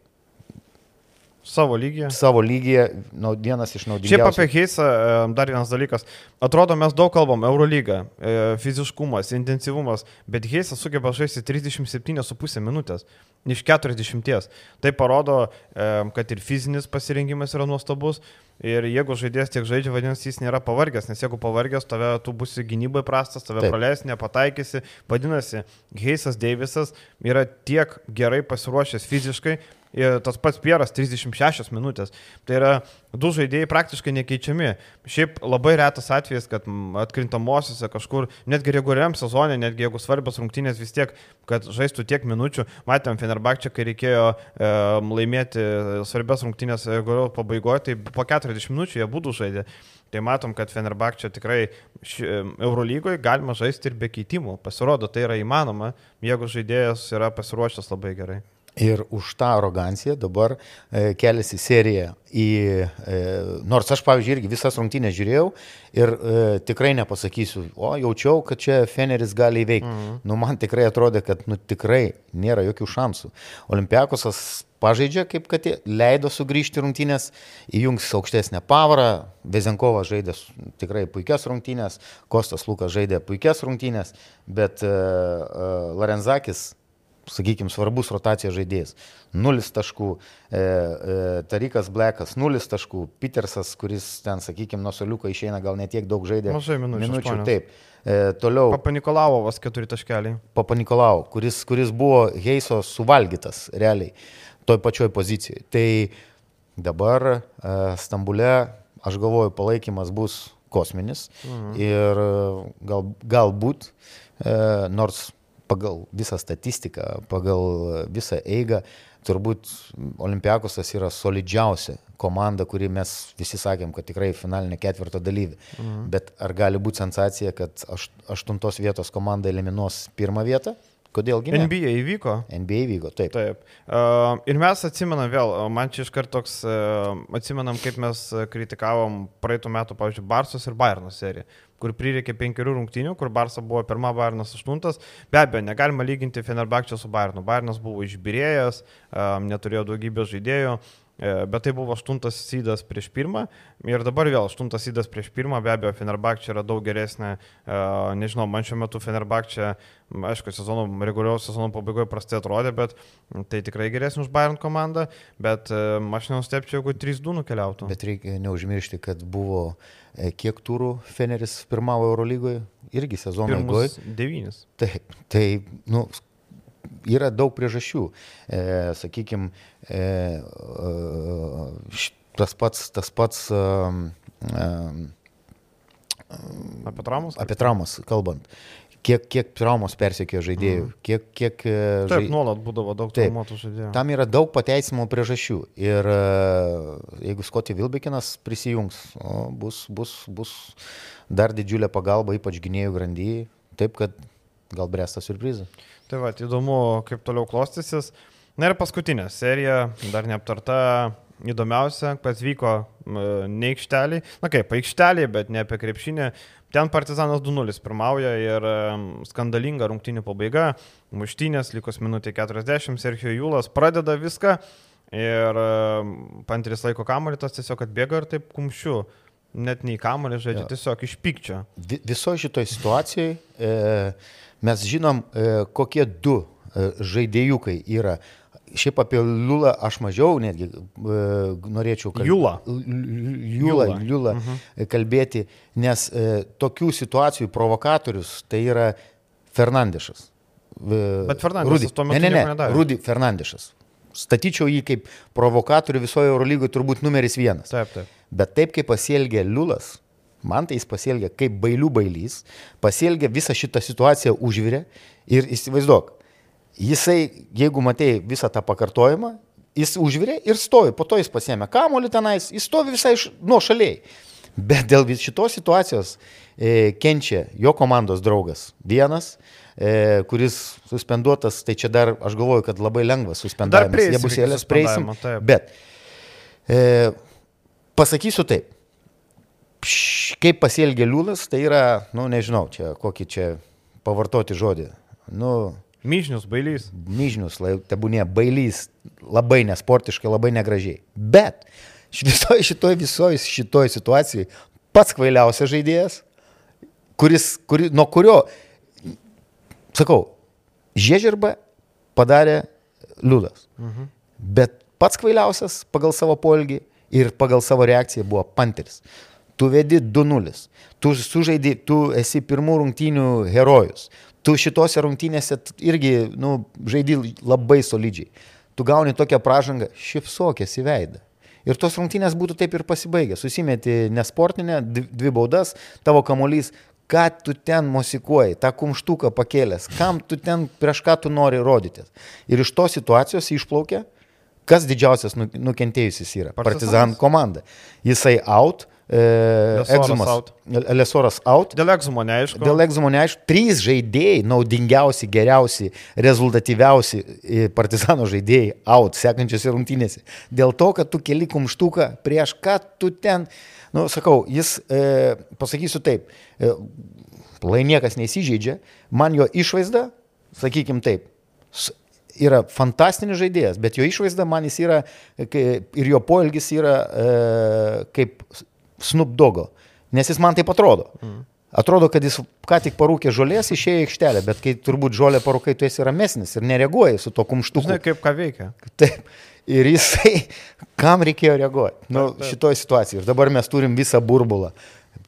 Savo lygyje. Savo lygyje, nu, vienas iš naudingiausių. Šiaip apie Heisą dar vienas dalykas. Atrodo, mes daug kalbam, Eurolyga, e, fiziškumas, intensyvumas, bet Heisas sugeba žaisti 37,5 minutės iš 40. Tai parodo, e, kad ir fizinis pasirengimas yra nuostabus. Ir jeigu žaidėjas tiek žaidžia, vadinasi, jis nėra pavargęs, nes jeigu pavargęs, tave tu būsi gynybai prastas, tave Taip. praleis, nepataikysi. Vadinasi, Heisas Deivisas yra tiek gerai pasiruošęs fiziškai, ir tas pats Pieras 36 minutės. Tai yra du žaidėjai praktiškai nekeičiami. Šiaip labai retas atvejis, kad atkrintamosiose kažkur, netgi reguliariam sezonė, netgi jeigu svarbios rungtynės vis tiek, kad žaistų tiek minučių. Matėm Fenerbakčią, kai reikėjo e, laimėti svarbias rungtynės pabaigoje, tai po 40 minučių jie būtų žaidė. Tai matom, kad Fenerbakčia tikrai Eurolygoje galima žaisti ir be keitimų. Pasirodo, tai yra įmanoma, jeigu žaidėjas yra pasiruošęs labai gerai. Ir už tą aroganciją dabar e, keliasi serija į... E, nors aš, pavyzdžiui, irgi visas rungtynės žiūrėjau ir e, tikrai nepasakysiu, o jaučiau, kad čia Feneris gali įveikti. Mhm. Nu, man tikrai atrodė, kad nu, tikrai nėra jokių šansų. Olimpiakosas pažaidžia, kaip kad leido sugrįžti rungtynės, įjungs aukštesnę pavarą, Vezenkovas žaidė tikrai puikias rungtynės, Kostas Lukas žaidė puikias rungtynės, bet uh, uh, Larenzakis sakykime, svarbus rotacijos žaidėjas. Nulis taškų, e, e, Tarikas Blekas, nulis taškų, Petersas, kuris ten, sakykime, nuo soliuko išeina, gal netiek daug žaidė. Mažai minučių. minučių taip. E, toliau. Papa Nikolavovas keturi taškeliai. Papa Nikolau, kuris, kuris buvo Heiso suvalgytas realiai toj pačioj pozicijoje. Tai dabar e, Stambule, aš galvoju, palaikymas bus kosminis mhm. ir e, gal, galbūt, e, nors pagal visą statistiką, pagal visą eigą, turbūt Olimpiakosas yra solidžiausia komanda, kuri mes visi sakėm, kad tikrai finalinė ketvirto dalyvė. Mhm. Bet ar gali būti sensacija, kad aš, aštuntos vietos komanda eliminuos pirmą vietą? Kodėlgi? Ne? NBA įvyko. NBA įvyko, taip. Taip. Uh, ir mes atsimenam vėl, man čia iškart toks, uh, atsimenam, kaip mes kritikavom praeitų metų, pavyzdžiui, Barsos ir Bayerno seriją kur prireikė penkerių rungtynių, kur Barsa buvo pirma, Bayernas aštuntas. Be abejo, negalima lyginti Fenerbakčio su Bayernu. Bayernas buvo išbirėjęs, um, neturėjo daugybės žaidėjų. Bet tai buvo aštuntas sydas prieš pirmą ir dabar vėl aštuntas sydas prieš pirmą, be abejo, Fenerbakčia yra daug geresnė, nežinau, man šiuo metu Fenerbakčia, aišku, sezono, reguliaus sezono pabaigoje prastai atrodė, bet tai tikrai geresnė už Bayern komandą, bet aš nenustepčiau, jeigu 3-2 nukeliautų. Bet reikia neužmiršti, kad buvo e, kiek turų Feneris pirmavo Eurolygoje, irgi sezono eigoje. Devynis. Taip, tai, nu, yra daug priežasčių. E, Sakykime, e, e, tas pats, tas pats e, e, Apie traumas? Apie traumas kalbant. Kiek, kiek traumos persekėjo žaidėjų, mm. kiek... kiek e, Taip, žai... nuolat būdavo daug traumuotų žaidėjų. Tam yra daug pateisimų priežasčių. Ir e, jeigu Skoti Vilbekinas prisijungs, bus, bus, bus dar didžiulė pagalba, ypač gynėjų grandyjai. Taip, kad gal bręsta surprizas. Tai va, įdomu, kaip toliau klostysis. Na ir paskutinė serija, dar neaptarta, įdomiausia, kas vyko ne aikštelį, na kaip, aikštelį, bet ne apie krepšinį. Ten Partizanas 2-0 pirmauja ir skandalinga rungtinių pabaiga, muštynės, likus minutė 40, Sergio Jūlas pradeda viską ir Panteris laiko kamolitas tiesiog atbėga ir taip kumščiu net nei kamuolį žaidžia, ja. tiesiog iš pykčio. Visoje šitoje situacijoje e, mes žinom, e, kokie du e, žaidėjukai yra. Šiaip apie Liulą aš mažiau netgi e, norėčiau. Liulą. Mhm. kalbėti, nes e, tokių situacijų provokatorius tai yra Fernandešas. E, Bet Fernandešas tuo metu ne, ne, ne, Rudy Fernandešas. Statyčiau jį kaip provokatorių visoje Eurolygoje turbūt numeris vienas. Taip, taip. Bet taip kaip pasielgė Liulas, Man tai jis pasielgia kaip bailių bailys, pasielgia visą šitą situaciją užvirę ir įsivaizduok, jisai, jeigu matei visą tą pakartojimą, jis užvirė ir stovi, po to jis pasėmė kamolį tenais, jis stovi visai nuo šaliai. Bet dėl šitos situacijos e, kenčia jo komandos draugas vienas, e, kuris suspenduotas, tai čia dar aš galvoju, kad labai lengvas suspendavimas. Jie bus eilės prieisim. Bet e, pasakysiu taip, kaip pasielgė Liūlas, tai yra, nu nežinau, čia kokį čia pavartoti žodį. Nu, Myžnius, bailys. Myžnius, tebūnė bailys, labai nesportiškai, labai negražiai. Bet visoje šitoje visoje šitoje situacijoje pats kvailiausias žaidėjas, kuris, kuri, nuo kurio, sakau, Žiežirbą padarė Liūlas. Mhm. Bet pats kvailiausias pagal savo polgį ir pagal savo reakciją buvo Panteris tu vedi 2-0, tu sužaidi, tu esi pirmų rungtynių herojus, tu šitose rungtynėse irgi nu, žaidi labai solidžiai, tu gauni tokią pražangą, šipsokės į veidą. Ir tos rungtynės būtų taip ir pasibaigę. Susimeti nesportinę, dvi baudas, tavo kamuolys, ką tu ten musikuoji, tą kumštuką pakėlęs, kam tu ten prieš ką tu nori rodytis. Ir iš tos situacijos išplaukia, kas didžiausias nu, nukentėjusis yra. Partizan komanda. Jisai out, Egzumas. Lesoras out. Dėl egzumo neaišku. Dėl egzumo neaišku. Trys žaidėjai, naudingiausi, geriausi, rezultatyviausi partizano žaidėjai out sekančiose rungtynėse. Dėl to, kad tu keli kumštuką prieš ką tu ten, nu, sakau, jis, e, pasakysiu taip, e, lai niekas nesižeidžia, man jo išvaizda, sakykim taip, yra fantastinis žaidėjas, bet jo išvaizda man jis yra ir jo poelgis yra e, kaip Snoop Dogo, nes jis man taip atrodo. Mm. Atrodo, kad jis ką tik parūkė žolės, išėjo į aikštelę, bet kai turbūt žolė parūkai, tu esi ramesnis ir nereaguoji su to kumštuku. Žinai, kaip ką veikia. Taip. Ir jisai, kam reikėjo reaguoti nu, šitoje situacijoje. Ir dabar mes turim visą burbulą.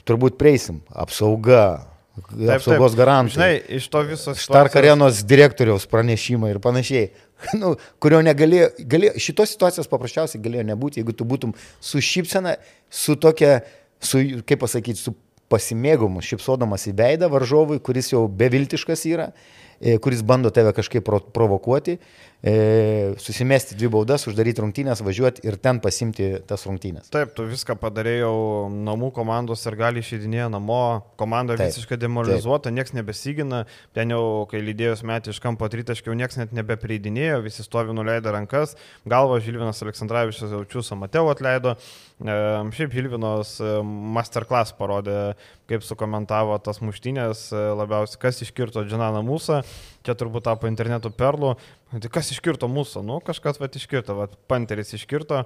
Turbūt prieisim. Apsauga, taip, apsaugos garantai. Žinai, iš to viso. Stark arenos direktoriaus pranešimai ir panašiai. nu, kurio negalėjo, galėjo, šitos situacijos paprasčiausiai galėjo nebūti, jeigu tu būtum su šypsena, su tokia, su, kaip pasakyti, su pasimėgumu, šypsodamas į veidą varžovui, kuris jau beviltiškas yra, e, kuris bando tave kažkaip provokuoti susimesti dvi baudas, uždaryti rungtynės, važiuoti ir ten pasimti tas rungtynės. Taip, tu viską padarėjau namų komandos ir gali išeidinėję namo, komanda taip, visiškai demoralizuota, niekas nebesigina, ten jau, kai lydėjus metį iš kampo tritaškių, niekas net nebepreidinėjo, visi stovi nuleidę rankas, galva Žilvinas Aleksandраvičius Jaučius Mateo atleido, e, šiaip Žilvinos e, masterclass parodė, kaip sukomentavo tas muštynės, e, labiausiai kas iškirto Džananą Mūsą. čia turbūt tapo interneto perlų. Tai kas iškirto mūsų? Nu, kažkas va iškirto, va, panteris iškirto,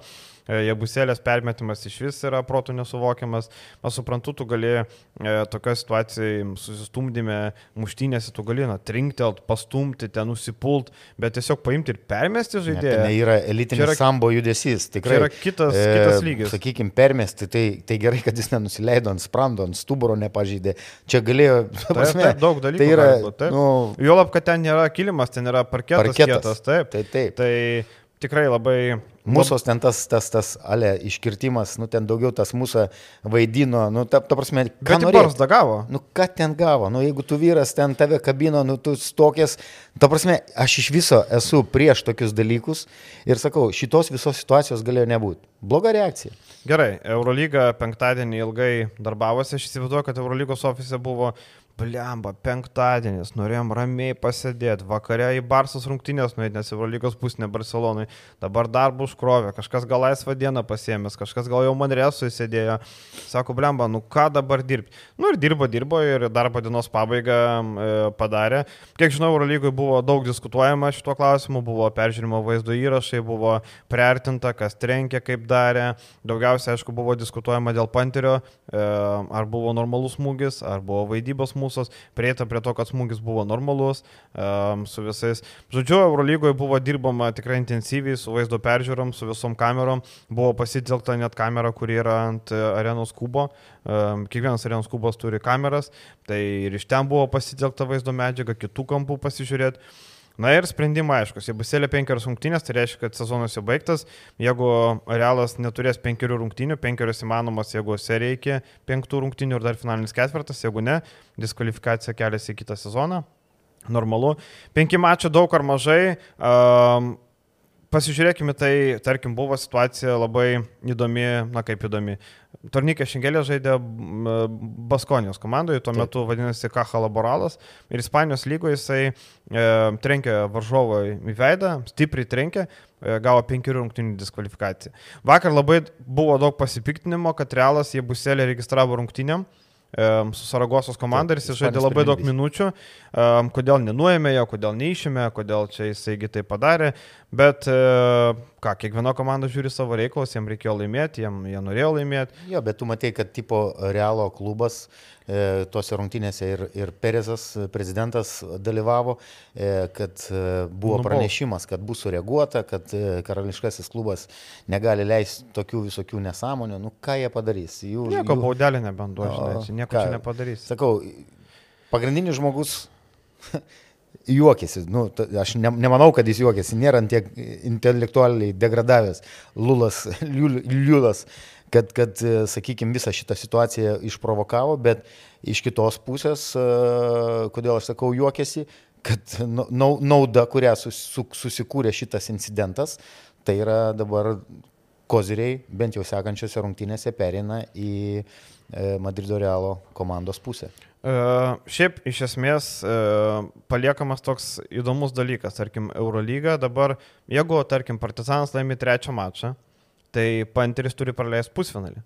e, jebusėlės permetimas iš vis yra protų nesuvokiamas. Aš suprantu, tu gali e, tokia situacija susistumdymė, muštynėse, tu gali na, trinktelt, pastumti, ten nusipult, bet tiesiog paimti ir permesti žaidėją. Tai yra elitinis yra, sambo judesys, tikrai. Tai yra kitas, e, kitas lygis. Sakykime, permesti, tai, tai gerai, kad jis nenusileido ant sprando, ant stuburo nepažydė. Čia galėjo, prasme, taip, taip, daug dalykų. Tai yra, būt, nu, Juolab, kad ten nėra kilimas, ten yra parketas. parketas vietos, taip. taip, taip. Tai tikrai labai... Mūsų ten tas, tas, tas, ale, iškirtimas, nu ten daugiau tas mūsų vaidino, nu ta, ta prasme, ką barzdą gavo? Nu ką ten gavo, nu jeigu tu vyras ten tave kabino, nu tu stokės, ta prasme, aš iš viso esu prieš tokius dalykus ir sakau, šitos visos situacijos galėjo nebūti. Bloga reakcija. Gerai, Eurolyga penktadienį ilgai darbavosi, aš įsivaizduoju, kad Eurolygos ofise buvo Blemba, penktadienis, norėjom ramiai pasėdėti, vakare į Barsos rungtynės nuėti, nes Eurolygos pusnė Barcelonai, dabar darbų užkrovė, kažkas gal laisvą dieną pasėmės, kažkas gal jau Manresui sėdėjo, sako, blemba, nu ką dabar dirbti. Nu ir dirbo, dirbo ir darbo dienos pabaigą e, padarė. Kiek žinau, Eurolygoje buvo daug diskutuojama šituo klausimu, buvo peržiūrimo vaizdo įrašai, buvo priartinta, kas trenkė, kaip darė. Daugiausiai, aišku, buvo diskutuojama dėl panterio, e, ar buvo normalus smūgis, ar buvo vaidybos smūgis mūsų, prieita prie to, kad smūgis buvo normalus um, su visais. Žodžiu, Eurolygoje buvo dirbama tikrai intensyviai su vaizdo peržiūrom, su visom kamerom, buvo pasitelkta net kamera, kuri yra ant e, arenos kubo, um, kiekvienas arenos kubas turi kameras, tai ir iš ten buvo pasitelkta vaizdo medžiaga, kitų kampų pasižiūrėti. Na ir sprendimai aiškus, jeigu selė penkerios rungtynės, tai reiškia, kad sezonas jau baigtas. Jeigu Realas neturės penkerių rungtynių, penkerios įmanomas, jeigu serija iki penktų rungtynių ir dar finalinis ketvirtas, jeigu ne, diskvalifikacija keliasi į kitą sezoną. Normalu. Penki mačiai daug ar mažai. Um, Pasižiūrėkime, tai, tarkim, buvo situacija labai įdomi, na kaip įdomi. Tornikė Šengelė žaidė Baskonijos komandoje, tuo Taip. metu vadinasi Kaha Laboralas ir Ispanijos lygoje jisai e, trenkė varžovo į veidą, stipriai trenkė, e, gavo penkerių rungtynių diskvalifikaciją. Vakar labai buvo daug pasipiktinimo, kad Realas jie buselė registravo rungtynėm su Saragosos komanda ir jis žaidė labai daug minučių, kodėl nenuėmė jo, kodėl neišėmė, kodėl čia jisai tai padarė, bet ką, kiekviena komanda žiūri savo reikalus, jiems reikėjo laimėti, jiems jie norėjo laimėti. Jo, bet tu matai, kad tipo Realo klubas e, tose rungtynėse ir, ir Perezas, prezidentas, dalyvavo, e, kad e, buvo Nubal. pranešimas, kad bus sureaguota, kad e, karališkasis klubas negali leisti tokių visokių nesąmonių. Nu, ką jie padarys? Jų, nieko jų... baudelė nebenduoja, nieko ką, čia nepadarys. Sakau, pagrindinis žmogus juokėsi. Nu, aš ne, nemanau, kad jis juokėsi, nėra tiek intelektualiai degradavęs Lulas, Liulas, kad, kad sakykime, visą šitą situaciją išprovokavo, bet iš kitos pusės, kodėl aš sakau juokėsi, kad nauda, kurią susikūrė šitas incidentas, tai yra dabar koziriai, bent jau sekančiose rungtynėse, perina į e, Madrido Realo komandos pusę. Uh, šiaip iš esmės uh, paliekamas toks įdomus dalykas, tarkim, Eurolyga dabar, jeigu, tarkim, Partizanas laimi trečią mačą, tai Panteris turi praleisti pusfinalį,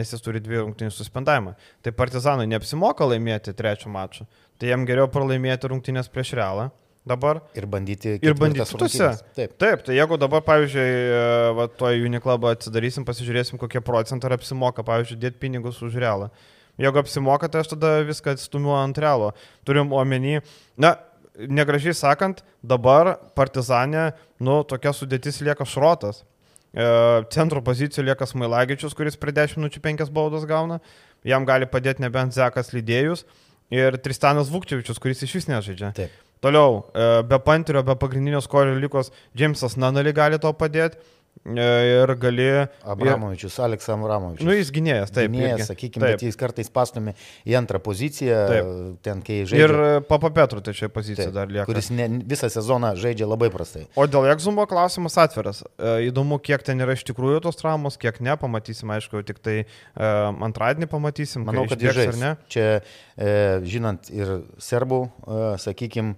nes jis turi dvi rungtynės suspendavimą. Tai Partizanui neapsimoka laimėti trečią mačą, tai jam geriau pralaimėti rungtynės prieš Realą. Dabar. Ir bandyti. Ir bandyti kitose. Taip. Taip, tai jeigu dabar, pavyzdžiui, e, va, to Uniklubą atsidarysim, pasižiūrėsim, kokie procentai apsimoka, pavyzdžiui, dėti pinigus už realą. Jeigu apsimoka, tai aš tada viską atstumiu ant realo. Turim omeny, na, negražiai sakant, dabar partizanė, nu, tokia sudėtis lieka šrotas. E, centro pozicijų lieka Smailagičius, kuris prie 10 minučių 5 baudas gauna. Jam gali padėti nebent Zekas lydėjus. Ir Tristanas Vukčevičius, kuris iš vis nežaidžia. Taip. Toliau, e, be panterio, be pagrindinio skorio likos Džemsas Nanali gali to padėti. E, ir gali. Abramovičius, Aleks Abramovičius. Nu, jis gynėjas, taip. Gynėjas, sakykime, bet jis kartais pastumė į antrą poziciją, taip. ten kai žaidžia. Ir Papa Petru tai čia pozicija taip, dar lieka. Kuris ne, visą sezoną žaidžia labai prastai. O dėl Egzumbo klausimas atviras. E, įdomu, kiek ten yra iš tikrųjų tos traumos, kiek ne, pamatysim, aišku, tik tai e, antradienį pamatysim. Manau, kad jis žais. Čia, žinant ir serbų, sakykime,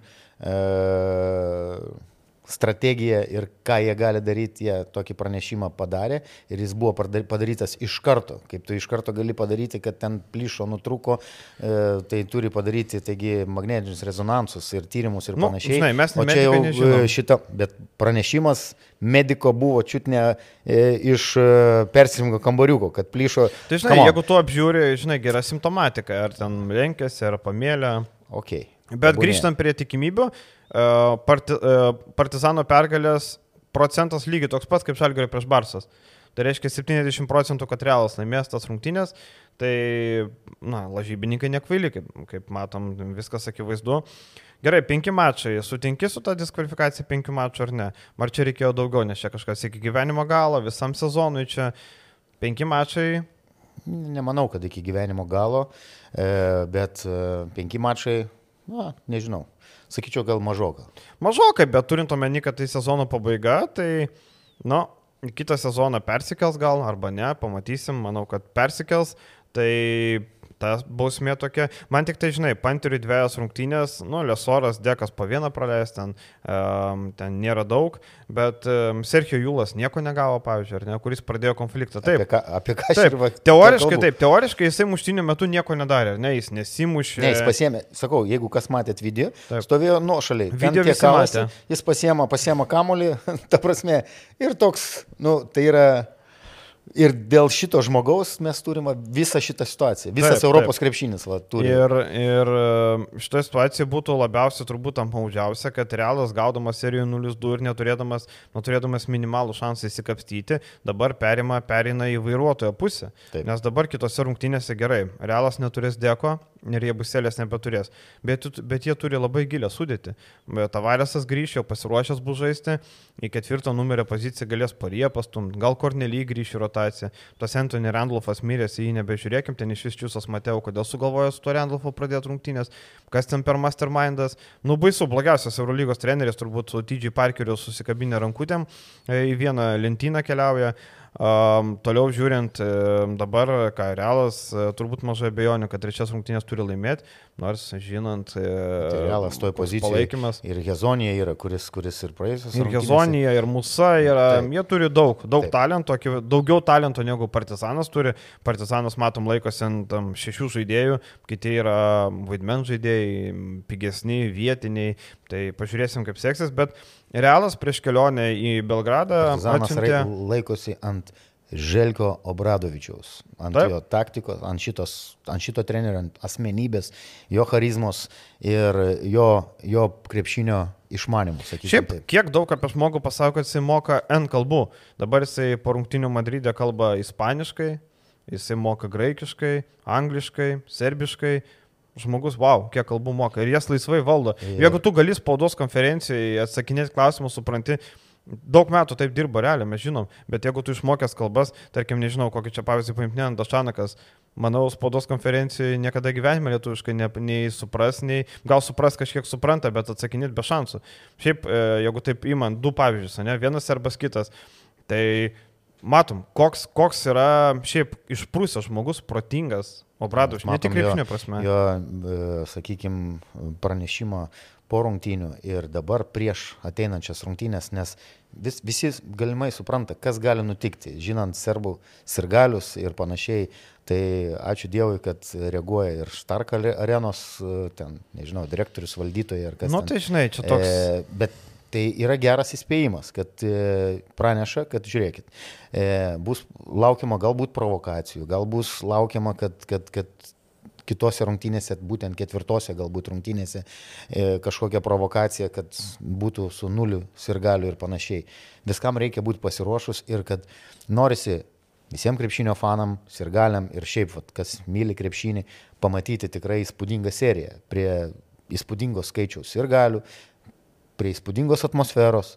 strategiją ir ką jie gali daryti, jie tokį pranešimą padarė ir jis buvo padarytas iš karto. Kaip tu iš karto gali padaryti, kad ten plyšo, nutruko, e, tai turi padaryti taigi magnetinius rezonansus ir tyrimus ir Nu, panašiai. žinai, mes o čia jau nežinom. e, šita, bet pranešimas mediko buvo čiutne e, iš e, persirimo kambariuko, kad plyšo. Tai žinai, jeigu tu apžiūri, žinai, gera simptomatika, ar ten lenkėsi, ar pamėlė. Okay. Bet grįžtant prie tikimybių, e, parti, e, Partizano pergalės procentas lygiai toks pats kaip Šalgerio prieš Barsas. Tai reiškia 70 procentų, kad realas laimės tas rungtynės. Tai, na, lažybininkai nekvaili, kaip, kaip matom, viskas akivaizdu. Gerai, penki mačai. Sutinki su ta diskvalifikacija penkių mačų ar ne? Ar čia reikėjo daugiau, nes čia kažkas iki gyvenimo galo, visam sezonui čia penki mačai. Nemanau, kad iki gyvenimo galo, e, bet penki mačai, na, nežinau. Sakyčiau, gal mažoka. Mažokai, bet turint omeny, kad tai sezono pabaiga, tai, nu, kitą sezoną persikels gal, arba ne, pamatysim, manau, kad persikels. Tai ta bausmė tokia. Man tik tai, žinai, Panteriui dviejas rungtynės, nu, Lesoras, Dekas po vieną praleis, ten, um, ten nėra daug, bet um, Sergio Jūlas nieko negavo, pavyzdžiui, ar ne, kuris pradėjo konfliktą. Taip, Apie ką, apie ką Taip, va- teoriškai taip, teoriškai jisai muštinių metu nieko nedarė, ar ne, jis nesimušė. Ne, jis pasiemė, sakau, jeigu kas matėt video, Taip. stovėjo nuošaliai. Video tie visi kalasi. Jis pasiema, pasiema kamolį, ta prasme, ir toks, nu, tai yra. Ir dėl šito žmogaus mes turime visą šitą situaciją. Visas Taip, Europos krepšinis va, turi. Ir, ir e, šitoje situacijoje būtų labiausiai turbūt apmaudžiausia, kad realas gaudamas serijoje 0-2 ir neturėdamas, nu, turėdamas minimalų šansą įsikapstyti, dabar perima, perina į vairuotojo pusę. Taip. Nes dabar kitose rungtynėse gerai, realas neturės deko ir jie buselės nebeturės. Bet, bet jie turi labai gilę sudėti. Bet Tavaresas grįš, jau pasiruošęs bus žaisti, į ketvirtą numerio poziciją galės parie pastumti, gal Kornely grįš į rotaciją. Tas Anthony Randolphas miręs, į jį nebežiūrėkim, ten iš vis čiūsas Mateo, kodėl sugalvojo su to Randolphu pradėti rungtynės, kas ten per mastermindas. Nu, baisu, blogiausias Eurolygos treneris turbūt su TJ Parkeriu susikabinę rankutėm e, į vieną lentyną keliauja. Um, toliau žiūrint, dabar, ką Realas, e, turbūt mažai abejonių, kad trečias rungtynės turi laimėti, nors žinant, e, Tai realas koks pozicijoje. palaikymas. Ir Hezonija yra, kuris, kuris ir praėjusios. Ir Gezonija, ir Musa, yra, Taip. jie turi daug, daug Taip. talento, daugiau talento negu Partizanas turi. Partizanas, matom, laikosi ant šešių žaidėjų, kiti yra vaidmens žaidėjai, pigesni, vietiniai. Tai pažiūrėsim, kaip seksis, bet Realas prieš kelionę į Belgradą Partizanas atsiuntė... laikosi ant Želko Obradovičiaus, ant Taip. Jo taktikos, ant, šitos, ant šito trenerio ant asmenybės, jo charizmos ir jo, jo krepšinio išmanimų, sakyčiau. Šiaip, taip. kiek daug apie žmogų pasako, kad jisai moka N kalbų. Dabar jisai po rungtinių Madride kalba ispaniškai, jisai moka graikiškai, angliškai, serbiškai. Žmogus, wow, kiek kalbų moka ir jas laisvai valdo. Ir- Jeigu tu gali spaudos konferencijai atsakinėti klausimus, supranti, daug metų taip dirba realiai, mes žinom, bet jeigu tu išmokęs kalbas, tarkim, nežinau, kokį čia pavyzdį paimti, Andašanakas, manau, spaudos konferencijoje niekada gyvenime lietuviškai ne, nei supras, nei gal supras kažkiek supranta, bet atsakinėti be šansų. Šiaip, e, jeigu taip įman, du pavyzdžius, ne, vienas arba kitas, tai matom, koks, koks yra šiaip išprūsęs žmogus, protingas, Obradovičius, ne tik krepšinio prasme. Jo, sakykime, pranešimo po rungtynių ir dabar prieš ateinančias rungtynės, nes vis, visi galimai supranta, kas gali nutikti, žinant serbų sirgalius ir panašiai. Tai ačiū Dievui, kad reaguoja ir Stark arenos, ten, nežinau, direktorius, valdytojai ar kas. Nu, ten. tai žinai, čia toks. E, bet tai yra geras įspėjimas, kad e, praneša, kad žiūrėkit, e, bus laukiama galbūt provokacijų, gal bus laukiama, kad, kad, kad kitose rungtynėse, būtent ketvirtose galbūt rungtynėse, e, kažkokia provokacija, kad būtų su nuliu sirgaliu ir panašiai. Viskam reikia būti pasiruošus ir kad norisi visiems krepšinio fanam, sirgaliam ir šiaip, vat, kas myli krepšinį, pamatyti tikrai įspūdingą seriją prie įspūdingos skaičiaus sirgalių, prie įspūdingos atmosferos,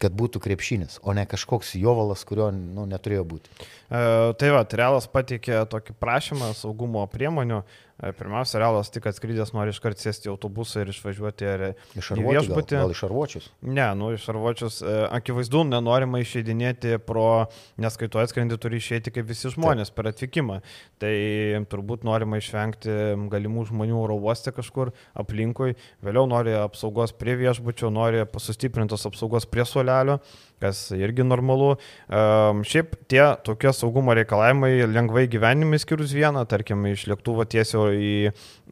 kad būtų krepšinis, o ne kažkoks jovalas, kurio nu, neturėjo būti. E, tai va, Realas pateikė tokį prašymą saugumo priemonių, E, pirmiausia, realas tik atskridęs nori iškart sėsti į autobusą ir išvažiuoti ar Iš viešbutį. Gal, gal iš arvočius. Ne, nu iš arvočius. e, Akivaizdu, nenorima išeidinėti pro, nes kai tu atskrendi, turi išeiti kaip visi žmonės per atvykimą. Tai turbūt norima išvengti galimų žmonių oro uoste kažkur aplinkui. Vėliau nori apsaugos prie viešbučio, nori sustiprintos apsaugos prie suolelio kas irgi normalu. Um, šiaip tie tokie saugumo reikalavimai lengvai gyvenimai skirus vieną, tarkim, iš lėktuvo tiesiog į,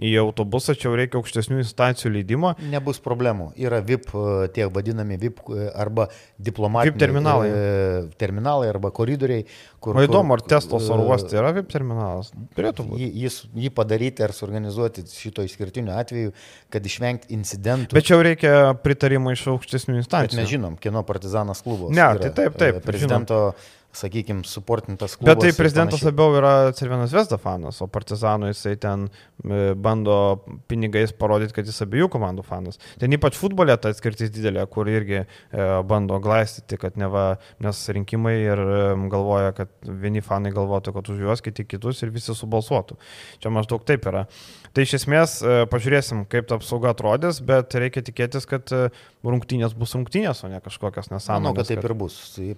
į autobusą, čia jau reikia aukštesnių instancijų leidimo. Nebus problemų. Yra VIP, e, tie vadinami VIP e, arba diplomatiniai VIP terminalai. e, terminalai arba koridoriai, kur... O įdomu, ar testos oro uoste yra VIP terminalas? Turėtų būti. Jis, jį padaryti ar suorganizuoti šito išskirtiniu atveju, kad išvengti incidentų. Bet čia jau reikia pritarimo iš aukštesnių Bet instancijų. mes žinom, kieno partizanas klubas. Ne, yra, tai taip, taip, e, Prezidento, sakykime, suportintas klubas. Bet tai prezidentas panašiai. labiau yra Cervinas Vesda fanas, o Partizanų jisai ten e, bando pinigais parodyti, kad jis abiejų komandų fanas. Ten ypač futbolė ta atskirtis didelė, kur irgi e, bando glaistyti, kad neva nes rinkimai ir e, galvoja, kad vieni fanai galvotų, kad už juos, kiti kitus ir visi subalsuotų. Čia maždaug taip yra. Tai iš esmės e, pažiūrėsim, kaip ta apsauga atrodys, bet reikia tikėtis, kad e, rungtynės bus rungtynės, o ne kažkokios nesąmonės. Manau, kad taip ir bus.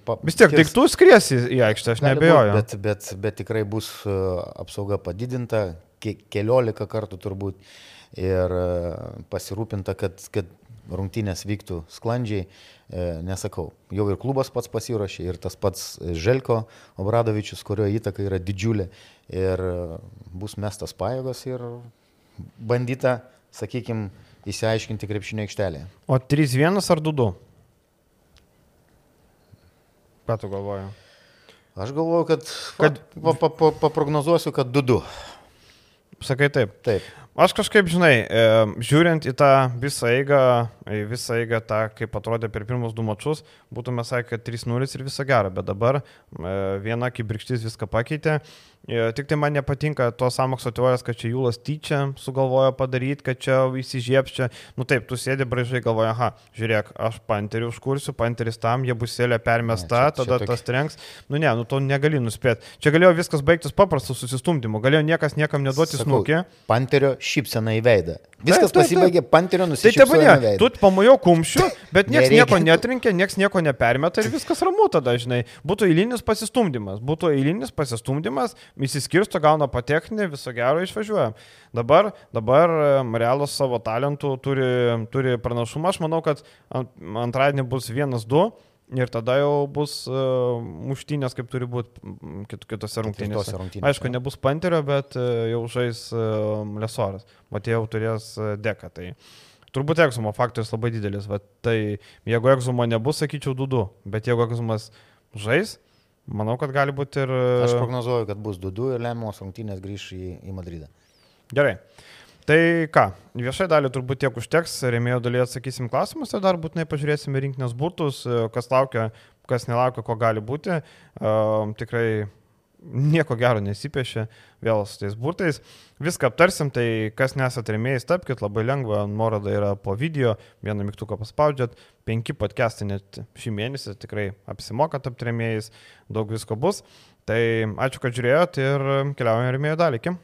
Pa- Vis tiek daiktų skries į, į aikštę, aš nebejoju. Bet, bet, bet tikrai bus e, apsauga padidinta, ke- keliolika kartų turbūt ir e, pasirūpinta, kad, kad rungtynės vyktų sklandžiai. E, Nesakau, jau ir klubas pats pasiruošė, ir tas pats Želko Obradovičius, kurio įtaka yra didžiulė. Ir bus mestas pajėgos ir bandyta, sakykime, įsiaiškinti krepšinio aikštelėje. O 3-1 ar 2-2? Ką tu galvoji? Aš galvoju, kad, Kad- va, pa, pa, paprognozuosiu, kad 2-2. Sakai taip. Taip. Aš kažkaip, žinai, žiūrint į tą visą eigą, į visą eigą tą, kaip atrodė per pirmus du mačius, būtume sakę 3-0 ir visą gerą, bet dabar viena kibirkštis viską pakeitė. Tik tai man nepatinka tos samokslo teorijos, kad čia Jūlas tyčia sugalvojo padaryti, kad čia įsižiebs čia. Nu taip, tu sėdi braižai galvoja, aha, žiūrėk, aš panterį užkursiu, panteris tam, jie buselė permesta, Ne, čia- čia tada tokia- tas trenks. Nu ne, nu to negali nuspėti. Čia galėjo viskas baigtis paprastu susistumdymu, galėjo niekas niekam neduoti snukį. Panterio šypsena į veidą. Viskas taip, pasibaigė panterio Tai į ne, veidą. tu pamojau kumščiu, bet niekas nieko netrinkė, niekas nieko nepermeta ir viskas ramu tada, žinai. Būtų eilinis pasistumdymas, būtų eilinis pasistumdymas, įsiskirsto, gauna pateknį, viso gero išvažiuoja. Dabar, dabar Realas savo talentų turi, turi pranašumą, aš manau, kad ant- antradienį bus 1-2. Ir tada jau bus uh, muštynės, kaip turi būti kit, kitose rungtynėse. Rungtynėse, Aišku, ne? nebus Panterio, bet uh, jau žais uh, Lesoras. Matė jau turės uh, deką. Tai turbūt egzumo faktorius labai didelis. Va, tai jeigu egzumo nebus, sakyčiau 2-2. Bet jeigu egzumas žais, manau, kad gali būti ir... Aš Uh, prognozuoju, kad bus 2-2 ir lemiamos rungtynės grįš į, į Madridą. gerai. Tai ką, viešai dalį turbūt tiek užteks, remėjo dalyje atsakysim klausimus ir dar būtinai pažiūrėsime rinkinės burtus, e, kas laukia, kas nelaukia, ko gali būti. Uh, tikrai nieko gero nesipiešia vėl su tais burtais. Viską aptarsim, tai kas nesat remėjai, tapkite labai lengva, nuoroda yra po video, vieną mygtuką paspaudžiat, penki podcastai net šį mėnesį tikrai apsimoka tapti remėjais, daug visko bus. Tai ačiū, kad žiūrėjot ir keliaujame remėjų dalį. Iki.